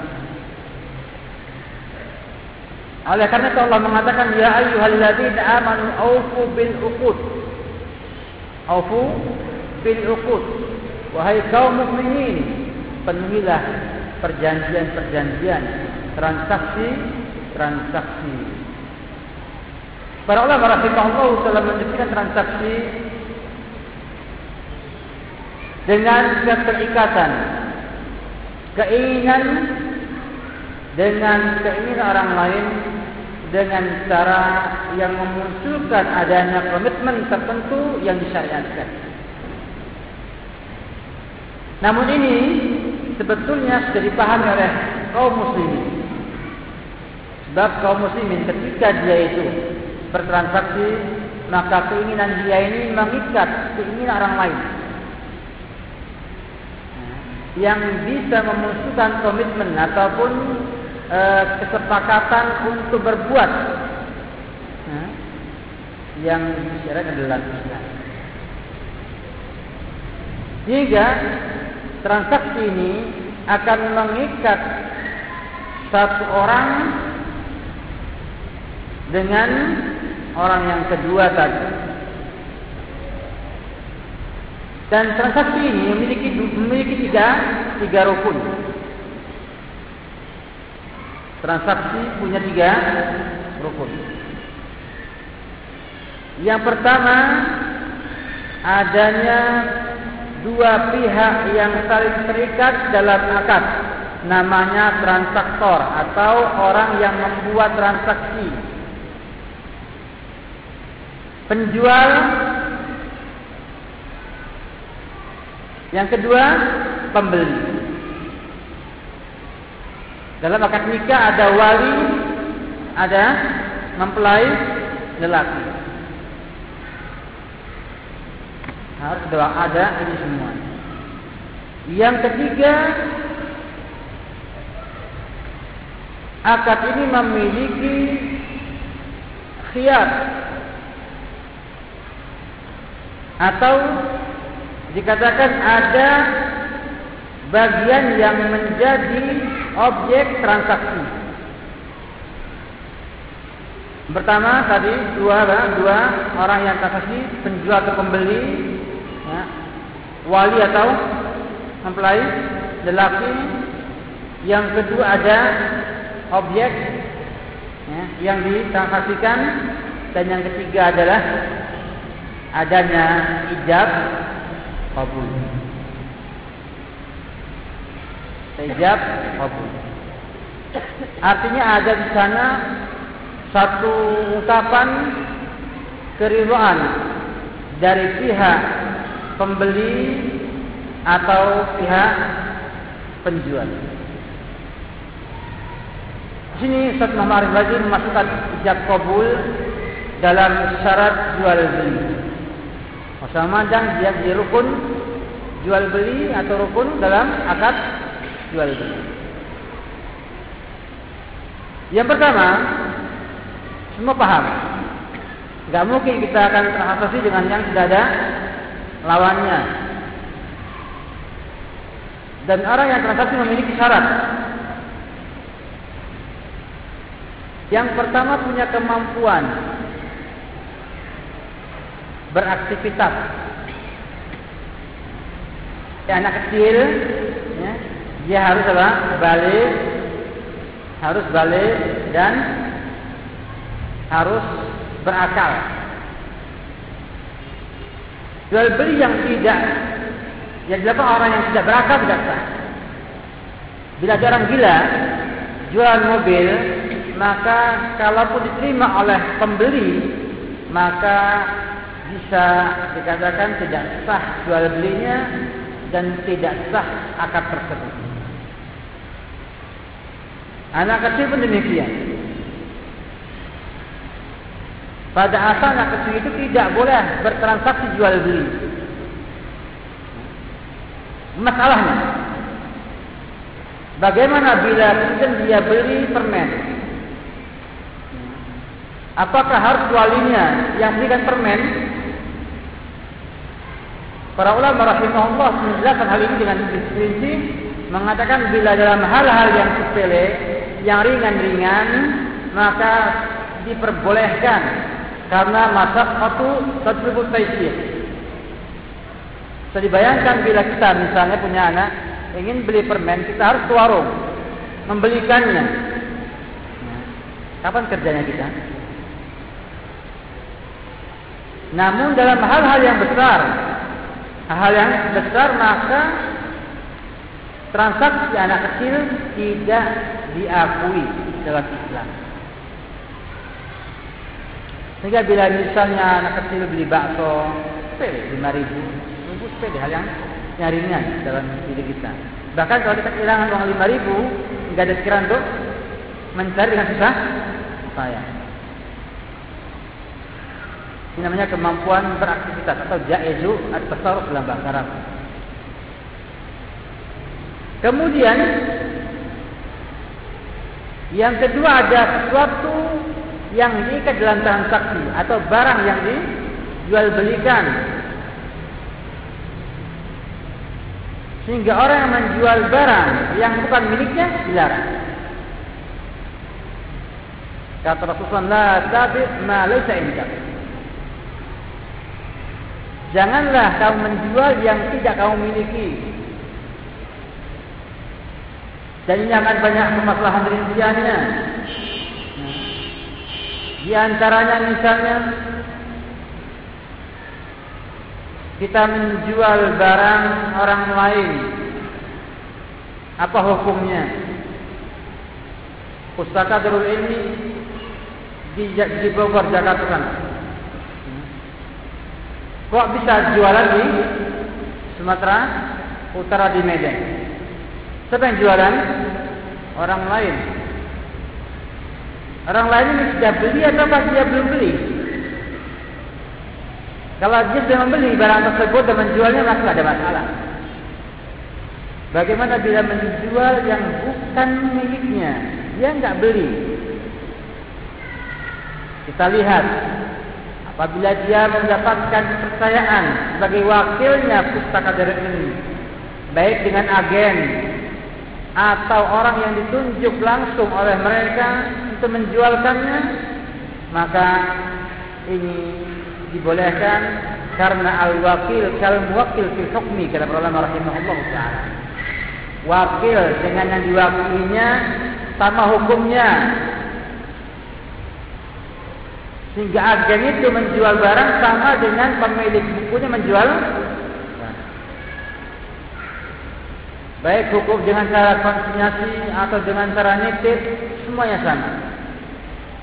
Oleh karena itu Allah mengatakan ya ayyuhalladzina amanu aufu bil uqud. Aufu bil uqud. Wahai kaum mukminin, penuhilah perjanjian-perjanjian, transaksi transaksi. Para ulama rahimahullah telah mendefinisikan transaksi dengan keterikatan keinginan dengan keinginan orang lain dengan cara yang memunculkan adanya komitmen tertentu yang disyariatkan. Namun ini sebetulnya sudah dipahami oleh kaum muslimin Sebab kaum muslimin ketika dia itu bertransaksi, maka keinginan dia ini mengikat keinginan orang lain. Yang bisa memusuhkan komitmen ataupun e, kesepakatan untuk berbuat. Yang disyarat adalah Islam. Sehingga transaksi ini akan mengikat satu orang dengan orang yang kedua tadi. Dan transaksi ini memiliki memiliki tiga tiga rukun. Transaksi punya tiga rukun. Yang pertama adanya dua pihak yang saling terikat dalam akad. Namanya transaktor atau orang yang membuat transaksi. Penjual. Yang kedua pembeli. Dalam akad nikah ada wali ada mempelai lelaki harus doa ada ini semua yang ketiga akad ini memiliki khiyar atau dikatakan ada bagian yang menjadi objek transaksi. Pertama tadi dua dua orang yang transaksi penjual atau pembeli, wali atau mempelai lelaki. Yang kedua ada objek ya, yang ditransaksikan dan yang ketiga adalah adanya ijab kabul. Ijab kabul. Artinya ada di sana satu ungkapan keriduan dari pihak pembeli atau pihak penjual. Di sini Ustaz Muhammad Arif memasukkan ijab kabul dalam syarat jual beli. Masalah manjang dia di rukun jual beli atau rukun dalam akad jual beli. Yang pertama, semua paham. Gak mungkin kita akan transaksi dengan yang tidak ada lawannya. Dan orang yang transaksi memiliki syarat. Yang pertama punya kemampuan beraktivitas. Ya, anak kecil, ya, dia harus apa? Balik, harus balik dan harus berakal. Jual beli yang tidak, yang dilakukan orang yang tidak berakal tidak sah. Bila ada orang gila jual mobil, maka kalaupun diterima oleh pembeli, maka bisa dikatakan tidak sah jual belinya dan tidak sah akad tersebut. Anak kecil pun demikian. Pada asal anak kecil itu tidak boleh bertransaksi jual beli. Masalahnya, bagaimana bila dia beli permen? Apakah harus walinya yang berikan permen Para ulama rahimahullah menjelaskan hal ini dengan prinsip mengatakan bila dalam hal-hal yang sepele, yang ringan-ringan, maka diperbolehkan karena masa satu satu taisir. Bisa dibayangkan bila kita misalnya punya anak ingin beli permen, kita harus ke warung membelikannya. Kapan kerjanya kita? Namun dalam hal-hal yang besar, hal yang besar maka transaksi anak kecil tidak diakui dalam Islam. Sehingga bila misalnya anak kecil beli bakso, sepede lima ribu, itu sepede hal yang nyaringan dalam diri kita. Bahkan kalau kita kehilangan uang lima ribu, nggak ada sekiranya untuk mencari dengan susah, sayang. Ini namanya kemampuan beraktivitas atau jaizu atau tasarruf dalam bahasa Arab. Kemudian yang kedua ada sesuatu yang diikat dalam transaksi atau barang yang dijual belikan sehingga orang yang menjual barang yang bukan miliknya dilarang. Kata Rasulullah, "La tabi ma laysa indaka." Janganlah kamu menjual yang tidak kamu miliki. Dan ini akan banyak kemaslahan rinciannya. Di antaranya misalnya kita menjual barang orang lain. Apa hukumnya? Pustaka Darul ini di, di Bogor, Jakarta sana. Kok bisa jualan di Sumatera Utara di Medan? Siapa yang jualan? Orang lain. Orang lain ini sudah beli atau dia belum beli? Kalau dia sudah membeli barang tersebut dan menjualnya maka ada masalah. Bagaimana bila menjual yang bukan miliknya? Dia enggak beli. Kita lihat apabila dia mendapatkan kepercayaan sebagai wakilnya pustaka dari ini baik dengan agen atau orang yang ditunjuk langsung oleh mereka untuk menjualkannya maka ini dibolehkan karena al-wakil kal muwakkil fil hukmi kata ulama rahimahullah taala. Wakil dengan yang diwakilinya sama hukumnya. Sehingga agen itu menjual barang sama dengan pemilik bukunya menjual Baik hukum dengan cara konsinyasi atau dengan cara nitip semuanya sama.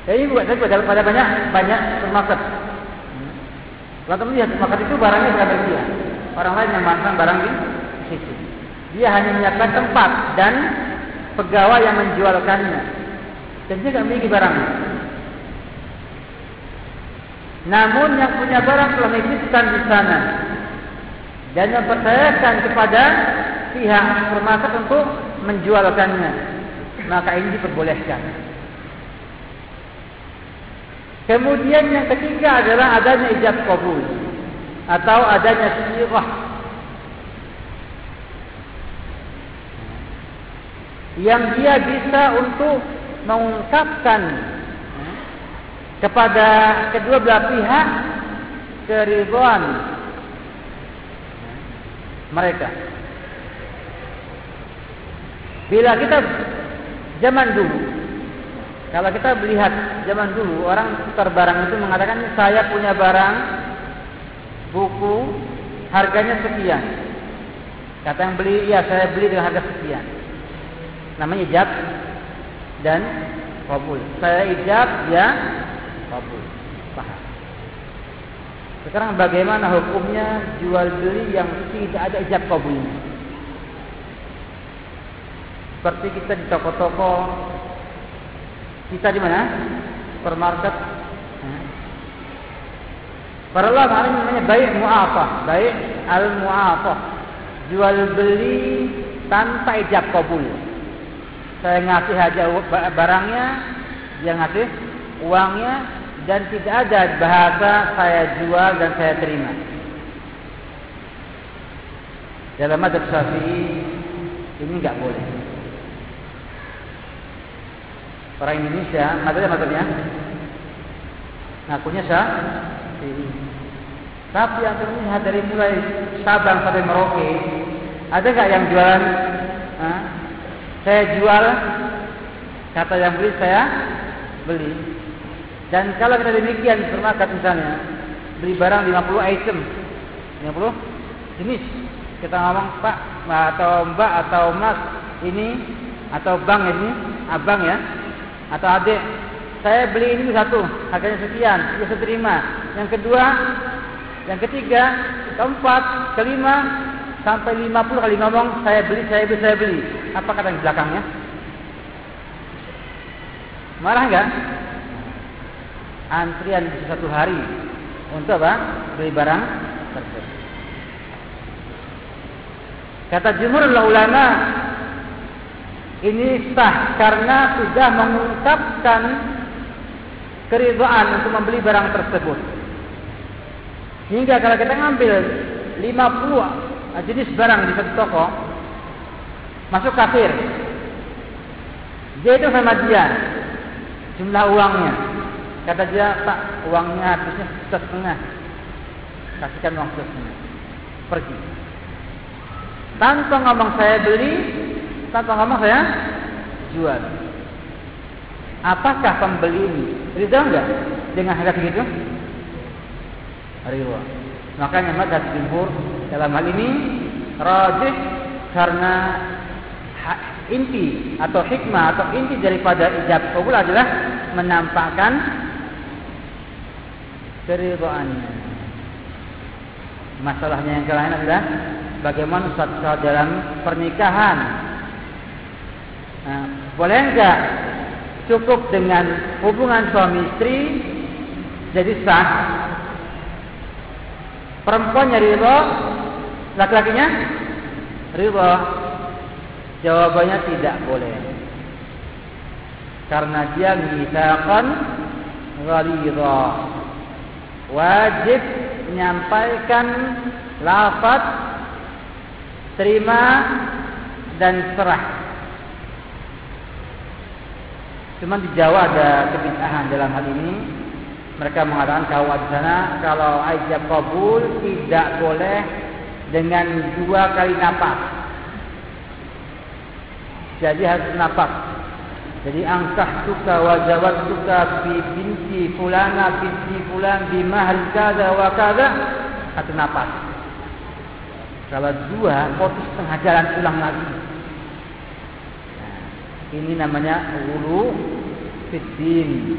Jadi buat saya pada banyak banyak supermarket kalau teman lihat maka itu barangnya sudah tersedia. Orang lain yang memasang barang di situ. Dia hanya menyiapkan tempat dan pegawai yang menjualkannya. Dan dia tidak memiliki barang. Namun yang punya barang telah menitipkan di sana dan mempercayakan kepada pihak supermarket untuk menjualkannya. Maka ini diperbolehkan. Kemudian yang ketiga adalah adanya ijab kabul atau adanya sirah yang dia bisa untuk mengungkapkan kepada kedua belah pihak keribuan mereka. Bila kita zaman dulu kalau kita melihat zaman dulu orang tukar barang itu mengatakan saya punya barang buku harganya sekian. Kata yang beli, ya saya beli dengan harga sekian. Namanya ijab dan kabul. Saya ijab, ya kabul. Paham. Sekarang bagaimana hukumnya jual beli yang tidak ada ijab kabulnya? Seperti kita di toko-toko kita di mana? Supermarket. Para ulama ini namanya baik mu'afah, baik al-mu'afah. Jual beli tanpa ijab kabul. Saya ngasih aja barangnya, dia ngasih uangnya dan tidak ada bahasa saya jual dan saya terima. Dalam madzhab Syafi'i ini enggak boleh orang Indonesia, matanya matanya, ngakunya sah. Tapi yang terlihat dari mulai Sabang sampai Merauke, ada nggak yang jualan? Hah? Saya jual, kata yang beli saya beli. Dan kalau kita demikian supermarket misalnya, beli barang 50 item, 50 jenis. Kita ngomong Pak atau Mbak atau Mas ini atau Bang ini, abang ya, atau adik saya beli ini satu harganya sekian dia terima yang kedua yang ketiga keempat kelima sampai lima puluh kali ngomong saya beli saya beli saya beli. Apa kata di belakangnya? Marah enggak antrian bisa satu hari untuk apa? Beli barang tersebut. Kata jumhur ulama ini sah karena sudah mengungkapkan keridhaan untuk membeli barang tersebut. Hingga kalau kita ngambil 50 jenis barang di satu toko, masuk kafir. Dia itu sama dia jumlah uangnya. Kata dia, Pak, uangnya habisnya setengah. Kasihkan uang setengah. Pergi. Tanpa ngomong saya beli, tanpa ngomong saya jual. Apakah pembeli ini ridha enggak dengan harga segitu? Ridha. Makanya madzhab jumhur dalam hal ini rajih karena inti atau hikmah atau inti daripada ijab kabul adalah menampakkan keridhaannya. Masalahnya yang lain adalah bagaimana saat dalam pernikahan. Nah, boleh enggak cukup dengan hubungan suami istri jadi sah? Perempuannya ridho, laki-lakinya ridho. Jawabannya tidak boleh. Karena dia mitsaqan ghalidha. Wajib menyampaikan lafaz terima dan serah. Cuma di Jawa ada kebid'ahan dalam hal ini. Mereka mengatakan kalau di sana kalau ijab kabul tidak boleh dengan dua kali napas. Jadi harus napas. Jadi angkah suka wajawat suka bi binti fulana binti fulan di mahal kada wa kada satu napas. Kalau dua putus setengah jalan ulang lagi. Ini namanya ulu fitin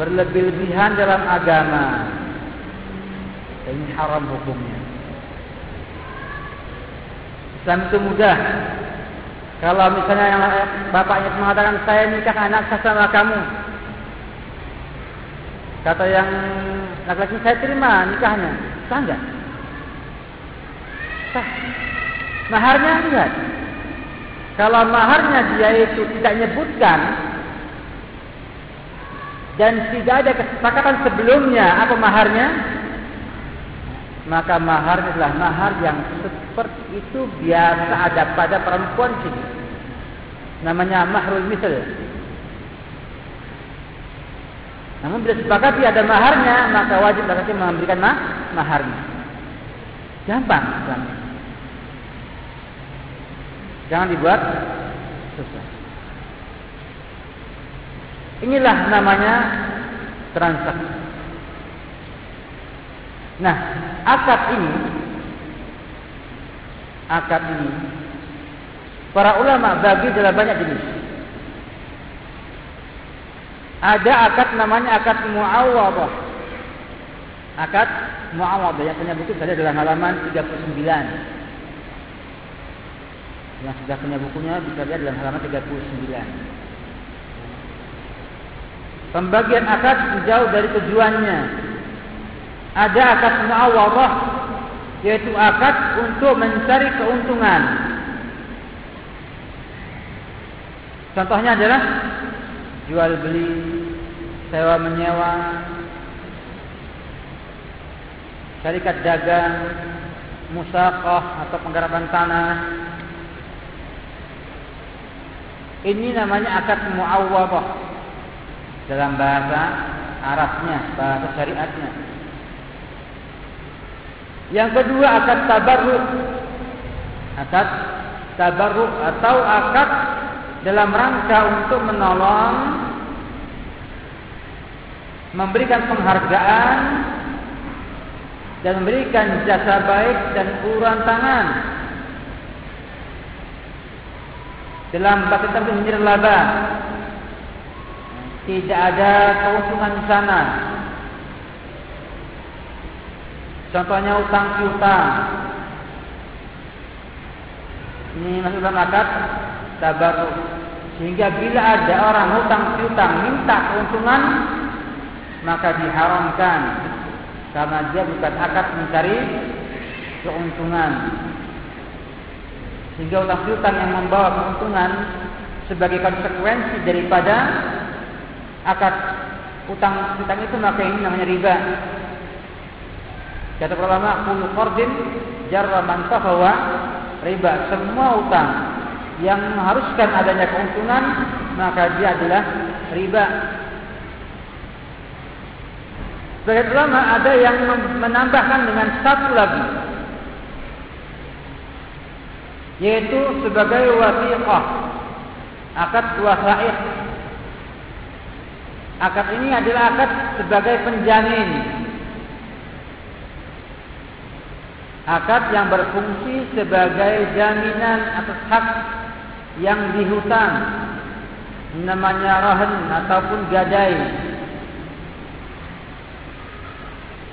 berlebih-lebihan dalam agama. Ini haram hukumnya. Islam itu mudah. Kalau misalnya yang bapaknya mengatakan saya nikah anak saya sama kamu. Kata yang laki-laki saya terima nikahnya. Sah enggak? Sah. Maharnya enggak. Kalau maharnya dia itu tidak nyebutkan dan tidak ada kesepakatan sebelumnya apa maharnya maka mahar adalah mahar yang seperti itu biasa ada pada perempuan sini. Namanya mahrul misal namun bila sepakati ada maharnya maka wajib laki memberikan mah maharnya. Gampang Islamnya. Jangan dibuat susah Inilah namanya transaksi. Nah, akad ini akad ini para ulama bagi dalam banyak jenis. Ada akad namanya akad muawadah. Akad muawadah yang punya buku ada dalam halaman 39. Yang sudah punya bukunya bisa lihat dalam halaman 39. Pembagian akad jauh dari tujuannya. Ada akad muawarah yaitu akad untuk mencari keuntungan. Contohnya adalah jual beli, sewa menyewa, syarikat dagang, musaqah atau penggarapan tanah. Ini namanya akad muawarah dalam bahasa Arabnya, bahasa syariatnya. Yang kedua akad tabarruk. Akad tabarruk atau akad dalam rangka untuk menolong memberikan penghargaan dan memberikan jasa baik dan uluran tangan dalam bahasa tertentu laba tidak ada keuntungan di sana. Contohnya utang piutang. Ini masuk dalam akad tabarruk. Sehingga bila ada orang utang piutang minta keuntungan, maka diharamkan karena dia bukan akad mencari keuntungan. Sehingga utang piutang yang membawa keuntungan sebagai konsekuensi daripada akad utang utang itu maka ini namanya riba. Kata para ulama, kullu qardin jarra man fahawa riba. Semua utang yang mengharuskan adanya keuntungan maka dia adalah riba. Sebagai ulama ada yang menambahkan dengan satu lagi yaitu sebagai wasiqah Akad wasaid. Akad ini adalah akad sebagai penjamin. Akad yang berfungsi sebagai jaminan atas hak yang dihutang. Namanya rahan ataupun gadai.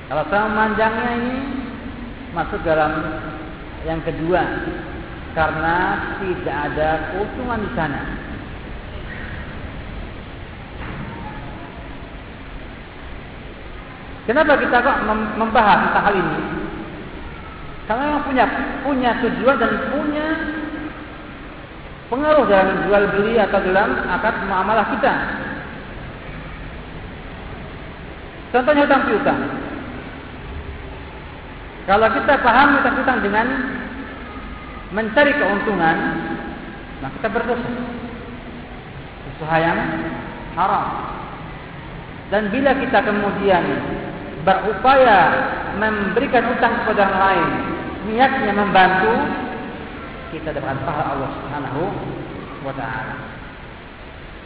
Kalau sama manjangnya ini masuk dalam yang kedua karena tidak ada keuntungan di sana. Kenapa kita kok membahas tentang hal ini? Karena yang punya punya tujuan dan punya pengaruh dalam jual beli atau dalam akad muamalah kita. Contohnya hutang piutang. Kalau kita paham hutang piutang dengan mencari keuntungan, maka kita berdosa. Usaha yang haram. Dan bila kita kemudian berupaya memberikan utang kepada orang lain, niatnya membantu, kita dapat pahala Allah Subhanahu wa taala.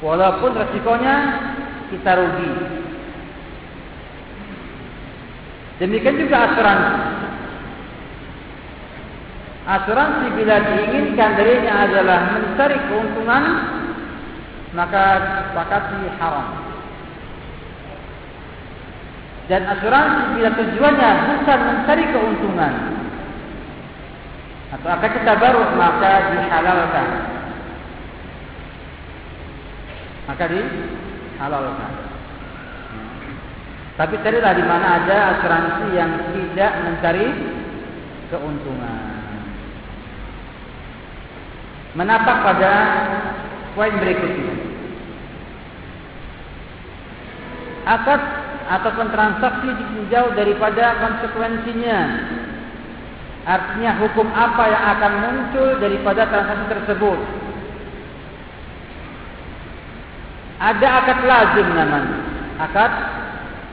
Walaupun resikonya kita rugi. Demikian juga asuransi. Asuransi bila diinginkan darinya adalah mencari keuntungan maka sepakati haram. Dan asuransi bila tujuannya bukan mencari keuntungan atau akan kita baru maka dihalalkan. Maka dihalalkan. Tapi carilah di mana ada asuransi yang tidak mencari keuntungan menapak pada poin berikutnya. Akad ataupun transaksi ditinjau daripada konsekuensinya. Artinya hukum apa yang akan muncul daripada transaksi tersebut. Ada akad lazim namanya. Akad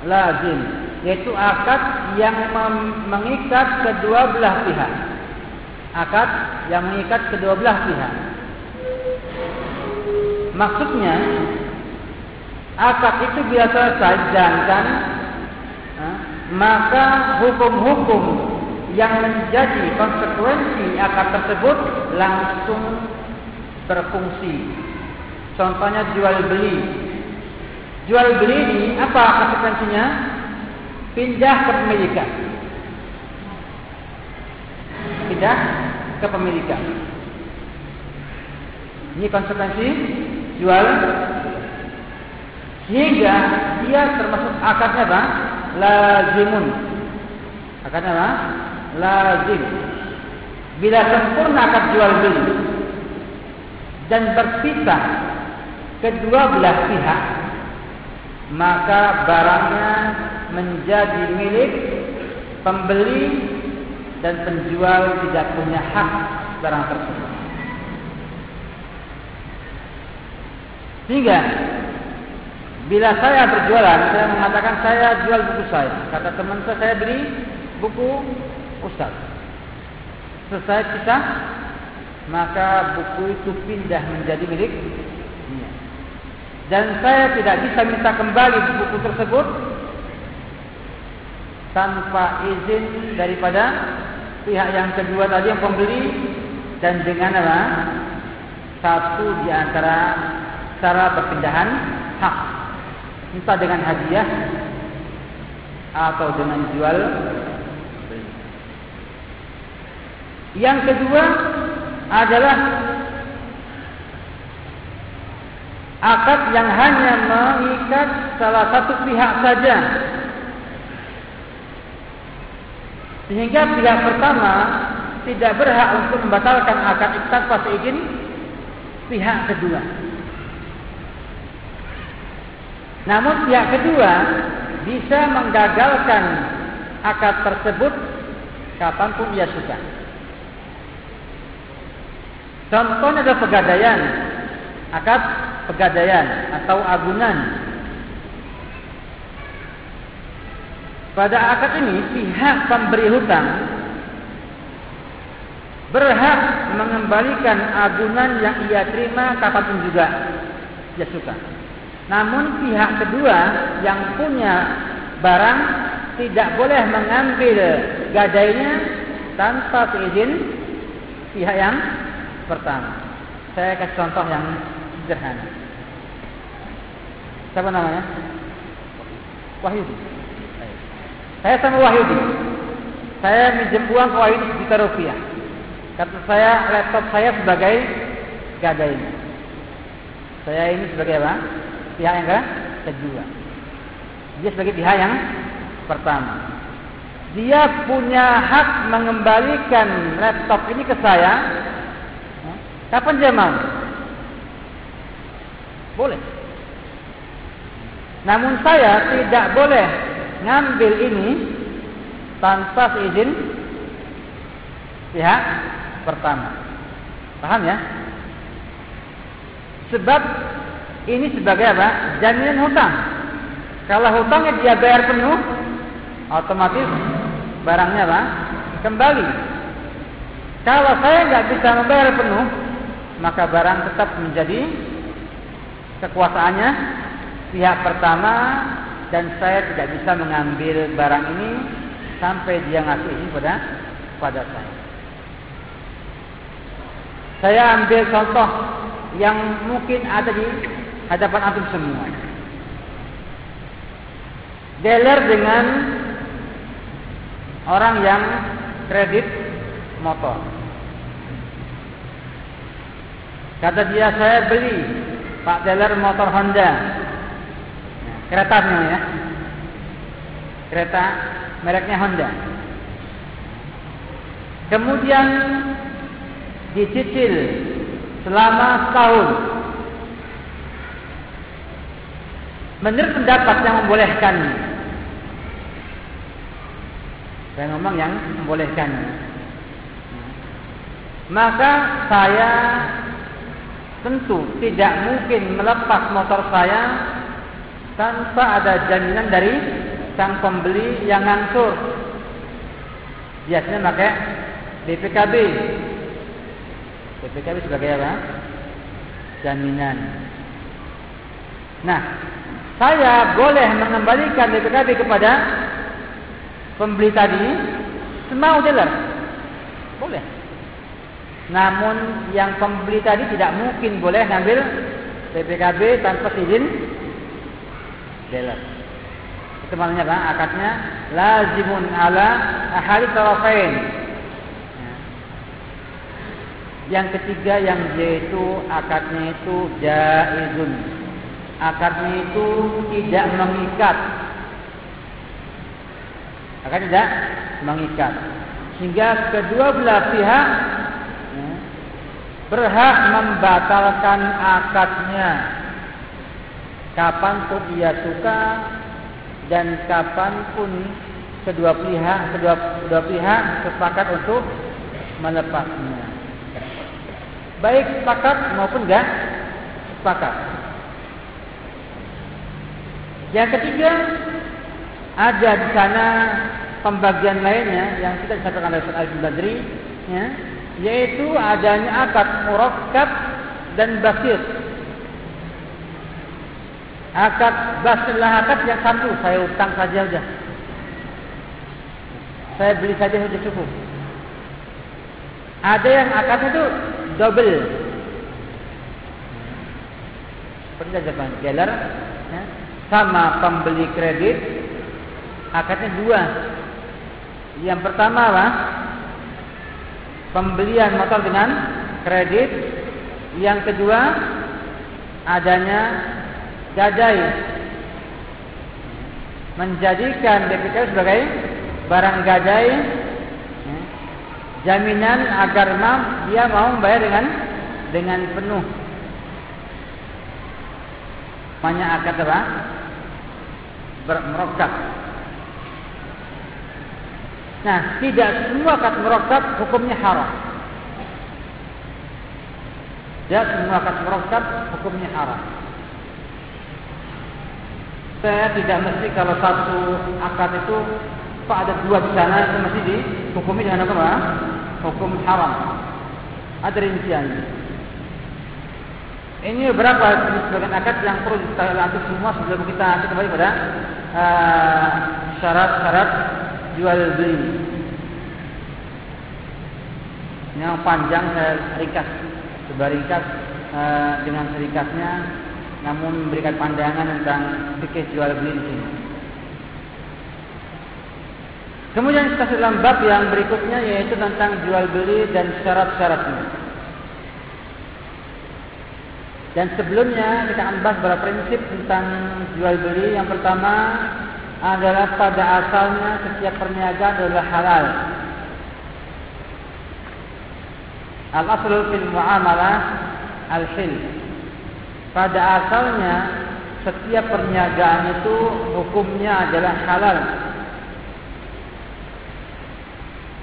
lazim. Yaitu akad yang mengikat kedua belah pihak akad yang mengikat kedua belah pihak. Maksudnya akad itu biasa selesai dan maka hukum-hukum yang menjadi konsekuensi akad tersebut langsung berfungsi. Contohnya jual beli. Jual beli ini apa konsekuensinya? Pindah kepemilikan. Pindah kepemilikan. Ini konsekuensi jual sehingga dia termasuk akadnya apa? Lazimun. Akadnya apa? Lazim. Bila sempurna akad jual beli dan berpisah kedua belah pihak, maka barangnya menjadi milik pembeli dan penjual tidak punya hak barang tersebut. Sehingga bila saya berjualan, saya mengatakan saya jual buku saya. Kata teman saya, saya beli buku Ustaz. Selesai kita, maka buku itu pindah menjadi milik dan saya tidak bisa minta kembali buku tersebut tanpa izin daripada pihak yang kedua tadi yang pembeli dan dengan apa? Satu di antara cara perpindahan hak. Entah dengan hadiah atau dengan jual Yang kedua adalah akad yang hanya mengikat salah satu pihak saja Sehingga pihak pertama tidak berhak untuk membatalkan akad tanpa seizin pihak kedua. Namun pihak kedua bisa menggagalkan akad tersebut kapanpun ia suka. Contohnya adalah pegadaian, akad pegadaian atau agunan Pada akad ini pihak pemberi hutang berhak mengembalikan agunan yang ia terima kapanpun juga dia suka. Namun pihak kedua yang punya barang tidak boleh mengambil gadainya tanpa izin pihak yang pertama. Saya kasih contoh yang sederhana. Siapa namanya? Wahyudi. Saya sama Wahyudi. Saya minjem uang ke Wahyudi sejuta rupiah. Kata saya laptop saya sebagai gadainya. Saya ini sebagai apa? Pihak yang kedua. Dia sebagai pihak yang pertama. Dia punya hak mengembalikan laptop ini ke saya. Kapan dia mau? Boleh. Namun saya tidak boleh ngambil ini tanpa izin pihak pertama. Paham ya? Sebab ini sebagai apa? Jaminan hutang. Kalau hutangnya dia bayar penuh, otomatis barangnya apa? Kembali. Kalau saya nggak bisa membayar penuh, maka barang tetap menjadi kekuasaannya pihak pertama dan saya tidak bisa mengambil barang ini sampai dia ngasih ini pada pada saya. Saya ambil contoh yang mungkin ada di hadapan antum semua. Dealer dengan orang yang kredit motor. Kata dia saya beli Pak dealer motor Honda. Kereta ya. Kereta mereknya Honda. Kemudian dicicil selama setahun. Menurut pendapat yang membolehkan. Saya ngomong yang membolehkan. Maka saya tentu tidak mungkin melepas motor saya tanpa ada jaminan dari sang pembeli yang ngangsur. Biasanya pakai BPKB. BPKB sebagai apa? Jaminan. Nah, saya boleh mengembalikan BPKB kepada pembeli tadi semau dealer. Boleh. Namun yang pembeli tadi tidak mungkin boleh ngambil BPKB tanpa izin dealer. Itu maknanya apa? Akadnya lazimun ala ahli tarafain. Yang ketiga yang yaitu akadnya itu jaizun. Akadnya itu tidak mengikat. Akadnya tidak mengikat. Sehingga kedua belah pihak ya, berhak membatalkan akadnya kapan pun ia suka dan kapan pun kedua pihak kedua kedua pihak sepakat untuk melepasnya. Baik sepakat maupun enggak sepakat. Yang ketiga ada di sana pembagian lainnya yang kita disampaikan oleh Al Badri ya, yaitu adanya akad murakkab dan basir akad basilah akad yang satu. Saya utang saja saja. Saya beli saja sudah cukup. Ada yang akad itu double. Zaman gelar ya, sama pembeli kredit akadnya dua. Yang pertama apa pembelian motor dengan kredit. Yang kedua adanya gadai menjadikan DPK sebagai barang gadai jaminan agar mam dia mau membayar dengan dengan penuh. Banyak akad apa? Bermerokat nah tidak semua akad merokat hukumnya haram. Tidak semua akad merokat hukumnya haram saya tidak mesti kalau satu akad itu Pak ada dua di sana itu mesti dihukumi dengan apa? Hukum haram. Ada rinciannya. Ini beberapa sebagian akad yang perlu kita semua sebelum kita kembali pada uh, syarat-syarat uh, jual beli. Yang panjang saya ringkas, coba ringkas uh, dengan serikatnya, namun memberikan pandangan tentang fikih jual beli ini. Kemudian kita dalam bab yang berikutnya yaitu tentang jual beli dan syarat-syaratnya. Dan sebelumnya kita akan bahas beberapa prinsip tentang jual beli. Yang pertama adalah pada asalnya setiap perniagaan adalah halal. Al-aslu fil muamalah al-hil. Pada asalnya setiap perniagaan itu hukumnya adalah halal.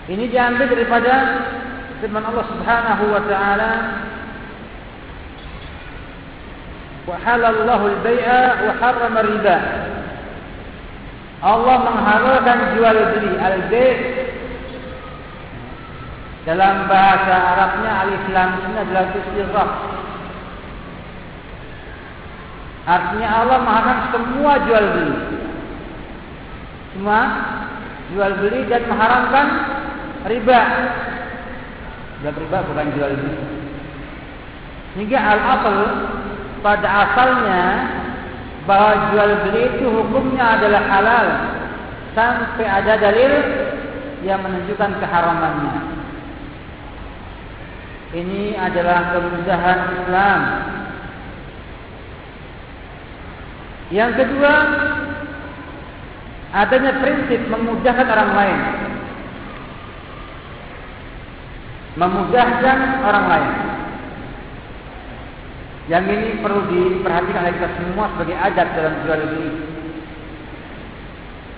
Ini diambil daripada firman Allah Subhanahu wa taala Wa halallahu al-bai'a wa harrama riba Allah menghalalkan jual beli al-bai' dalam bahasa Arabnya alif lam ini adalah istighfar Artinya Allah mengharamkan semua jual beli Semua jual beli dan mengharamkan riba. Dan riba bukan jual beli. Sehingga al-asal pada asalnya bahawa jual beli itu hukumnya adalah halal sampai ada dalil yang menunjukkan keharamannya. Ini adalah kemudahan Islam. Yang kedua, adanya prinsip memudahkan orang lain. memudahkan orang lain. Yang ini perlu diperhatikan oleh kita semua sebagai adab dalam jual beli.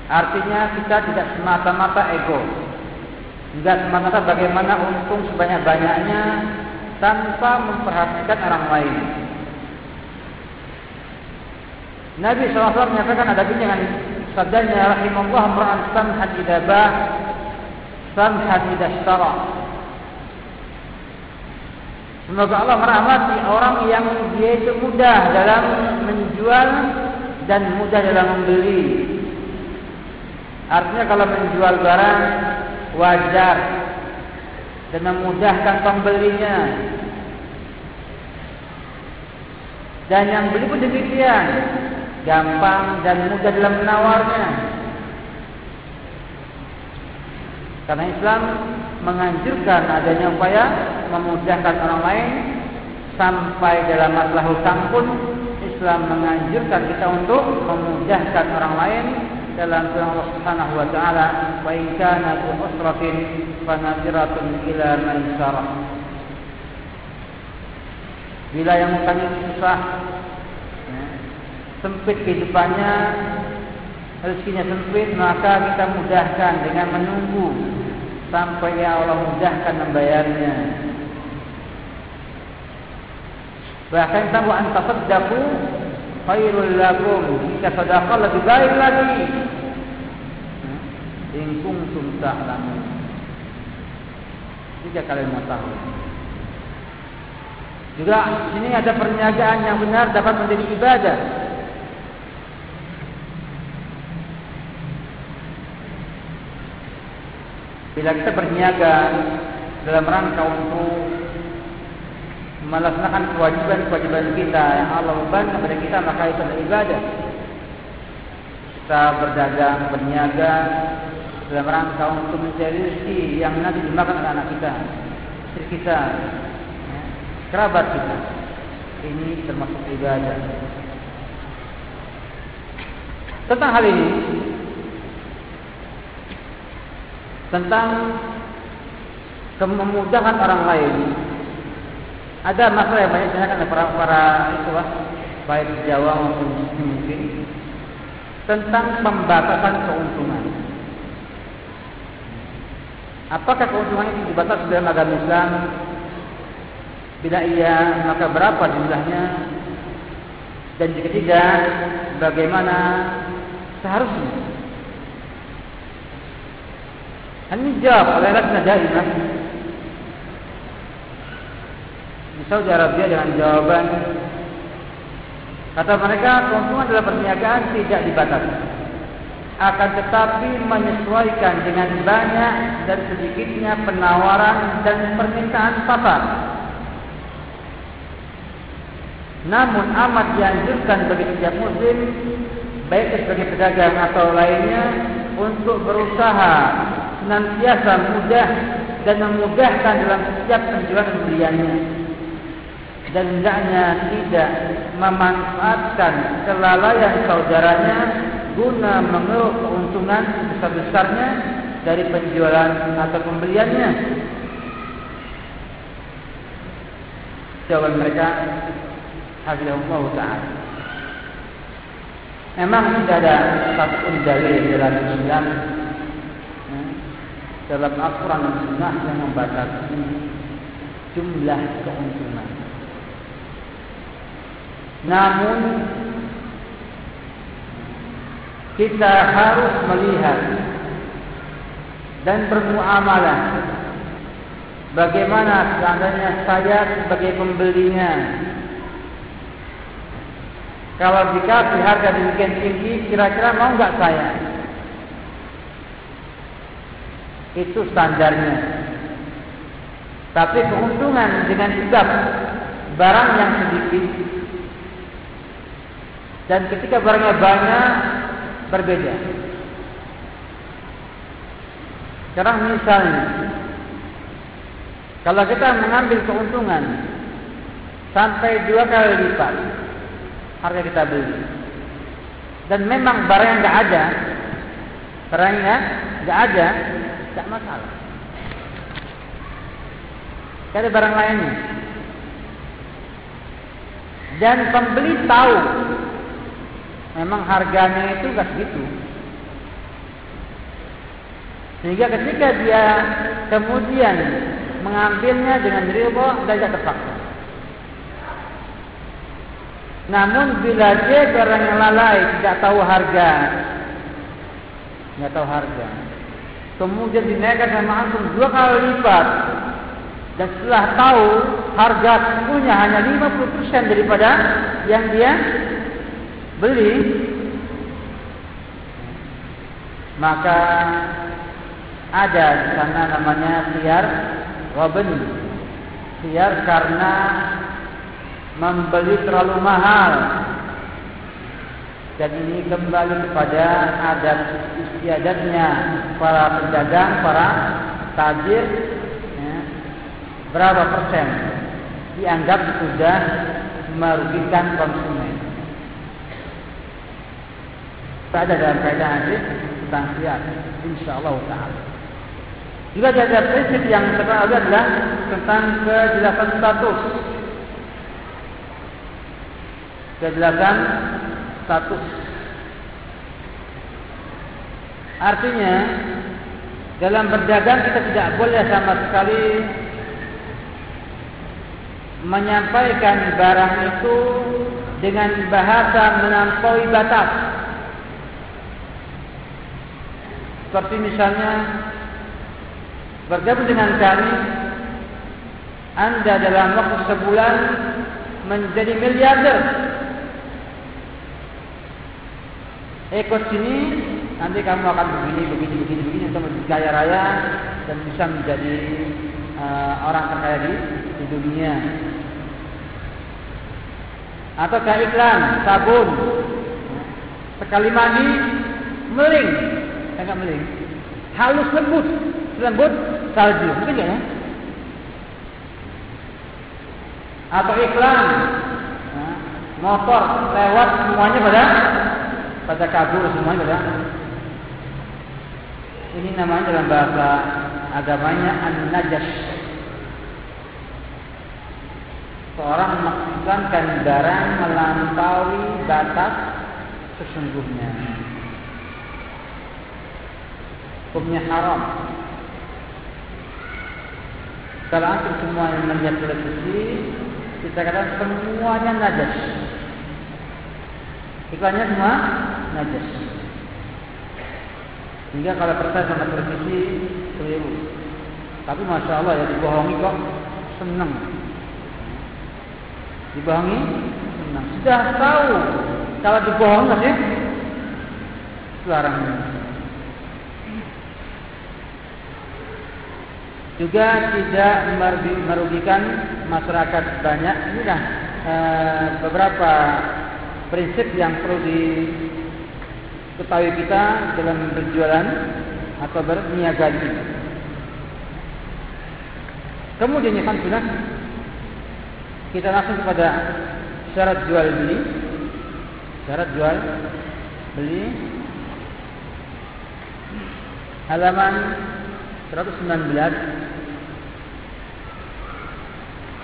Artinya kita tidak semata-mata ego. Tidak semata-mata bagaimana untung sebanyak-banyaknya tanpa memperhatikan orang lain. Nabi SAW menyatakan ada dengan sabdanya rahimahullah mera'an samhan idabah samhan idashtara Semoga Allah merahmati orang yang dia itu mudah dalam menjual dan mudah dalam membeli. Artinya kalau menjual barang wajar dan memudahkan pembelinya. Dan yang beli pun demikian, gampang dan mudah dalam menawarnya. Karena Islam menganjurkan adanya upaya memudahkan orang lain sampai dalam masalah hutang pun Islam menganjurkan kita untuk memudahkan orang lain dalam firman Allah Subhanahu wa taala wa in kana usratin fa nadiratun ila maisarah bila yang itu susah sempit kehidupannya rezekinya sempit maka kita mudahkan dengan menunggu sampai ya Allah mudahkan membayarnya. Bahkan tahu anta sadaqu khairul lakum. Jika sedekah lebih baik lagi. In kuntum ta'lamun. Jika kalian mau tahu. Juga sini ada perniagaan yang benar dapat menjadi ibadah. Bila kita berniaga dalam rangka untuk melaksanakan kewajiban-kewajiban kita yang Allah bebankan kepada kita, maka itu adalah ibadah. Kita berdagang, berniaga dalam rangka untuk mencari rezeki yang nanti dimakan oleh anak kita, istri kita, ya, kerabat kita. Ini termasuk ibadah. Tentang hal ini, tentang memudahkan orang lain. Ada masalah yang banyak ditanyakan oleh para para itu lah, baik di Jawa maupun di mungkin tentang pembatasan keuntungan. Apakah keuntungan itu dibatasi dalam agama Islam? Bila iya, maka berapa jumlahnya? Dan jika tidak, bagaimana seharusnya? Oleh lajnah daimah. di Saudi Arabia dengan jawaban kata mereka keuntungan dalam perniagaan tidak dibatasi akan tetapi menyesuaikan dengan banyak dan sedikitnya penawaran dan permintaan pasar. Namun amat dianjurkan bagi setiap muslim baik sebagai pedagang atau lainnya untuk berusaha senantiasa mudah dan memudahkan dalam setiap penjualan pembeliannya dan hendaknya tidak memanfaatkan kelalaian saudaranya guna mengeruk keuntungan besar-besarnya dari penjualan atau pembeliannya. Jawaban mereka, Hafizullah Ta'ala. Memang tidak ada satu dalil dalam Islam dalam Al-Quran dan Sunnah yang membatasi jumlah keuntungan. Namun kita harus melihat dan bermuamalah bagaimana seandainya saya sebagai pembelinya kalau jika harga demikian tinggi kira-kira mau enggak saya itu standarnya tapi keuntungan dengan sebab barang yang sedikit dan ketika barangnya banyak berbeda. Sekarang misalnya, kalau kita mengambil keuntungan sampai dua kali lipat harga kita beli, dan memang barang yang nggak ada, barangnya nggak ada, tidak masalah. Ada barang lainnya. Dan pembeli tahu memang harganya itu enggak segitu. Sehingga ketika dia kemudian mengambilnya dengan ridho dan tidak terpaksa. Namun bila dia yang lalai tidak tahu harga, tidak tahu harga, kemudian dinaikkan sama antum dua kali lipat, dan setelah tahu harga sesungguhnya hanya 50% daripada yang dia beli maka ada di sana namanya siar waben. Siar karena membeli terlalu mahal dan ini kembali kepada adat istiadatnya para pedagang para tajir ya, berapa persen dianggap sudah merugikan konsumen Tak ada dalam kaidah hadis tentang siar. InsyaAllah ta'ala. Juga ada prinsip yang terkenal adalah tentang kejelasan status. Kejelasan status. Artinya, dalam berdagang kita tidak boleh sama sekali menyampaikan barang itu dengan bahasa menampaui batas. Seperti misalnya bergabung dengan kami, anda dalam waktu sebulan menjadi miliarder. Ikut sini, nanti kamu akan begini, begini, begini, begini, untuk menjadi kaya raya dan bisa menjadi uh, orang terkaya di, di dunia. Atau kayak iklan, sabun, sekali mandi, meling, agak meling. Halus lembut, lembut salju. Mungkin ya? Atau iklan, motor lewat semuanya pada pada kabur semuanya pada. Ini namanya dalam bahasa agamanya an-najas. Seorang memaksudkan barang melampaui batas sesungguhnya hukumnya haram. Kalau antum semua yang melihat televisi, kita katakan semuanya najas. Iklannya semua najas. Hingga kalau percaya sama televisi, keliru. Tapi masya Allah ya dibohongi kok senang. Dibohongi sunnah. Sudah tahu kalau dibohong masih larang. Juga tidak merugikan masyarakat banyak. Inilah uh, beberapa prinsip yang perlu diketahui kita dalam berjualan atau berniaga ini. Kemudian yang sudah kita langsung kepada syarat jual beli. Syarat jual beli halaman 119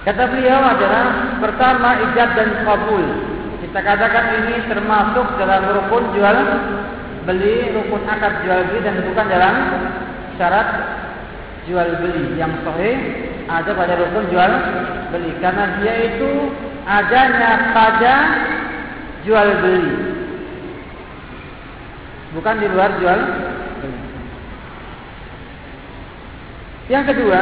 Kata beliau adalah pertama ijab dan kabul. Kita katakan ini termasuk dalam rukun jual beli, rukun akad jual beli dan bukan dalam syarat jual beli. Yang sahih ada pada rukun jual beli. Karena dia itu adanya pada jual beli. Bukan di luar jual beli. Yang kedua,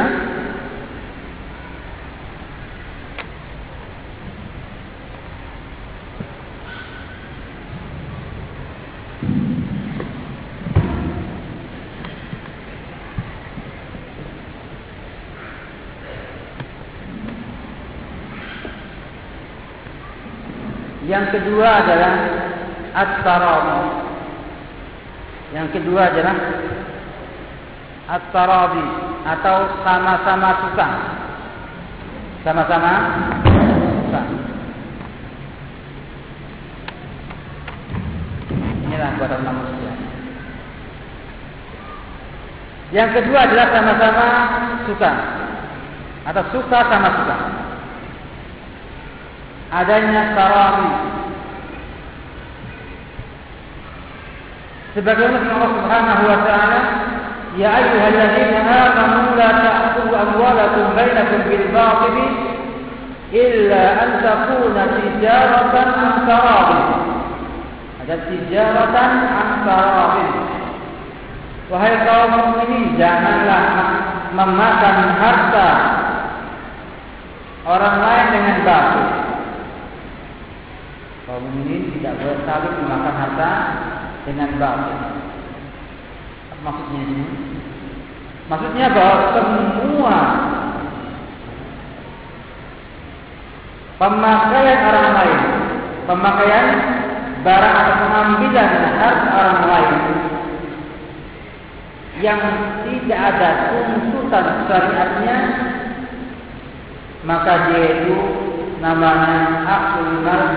Yang kedua adalah at-tarabi. Yang kedua adalah at-tarabi atau sama-sama suka. Sama-sama suka. Inilah buatan manusia. Yang kedua adalah sama-sama suka atau suka sama suka adanya tarawi. Sebagaimana Allah Subhanahu wa taala, "Ya ayyuhalladzina amanu la ta'kulu amwalakum bainakum bil batil illa an takuna tijaratan an tarawi." Ada tijaratan an tarawi. Wahai kaum mukminin, janganlah memakan harta orang lain dengan batil kaum mukminin tidak boleh saling memakan harta dengan batil. Maksudnya ini? Maksudnya bahwa semua pemakaian orang lain, pemakaian barang atau pengambilan harta orang lain yang tidak ada tuntutan syariatnya maka dia itu namanya akul mal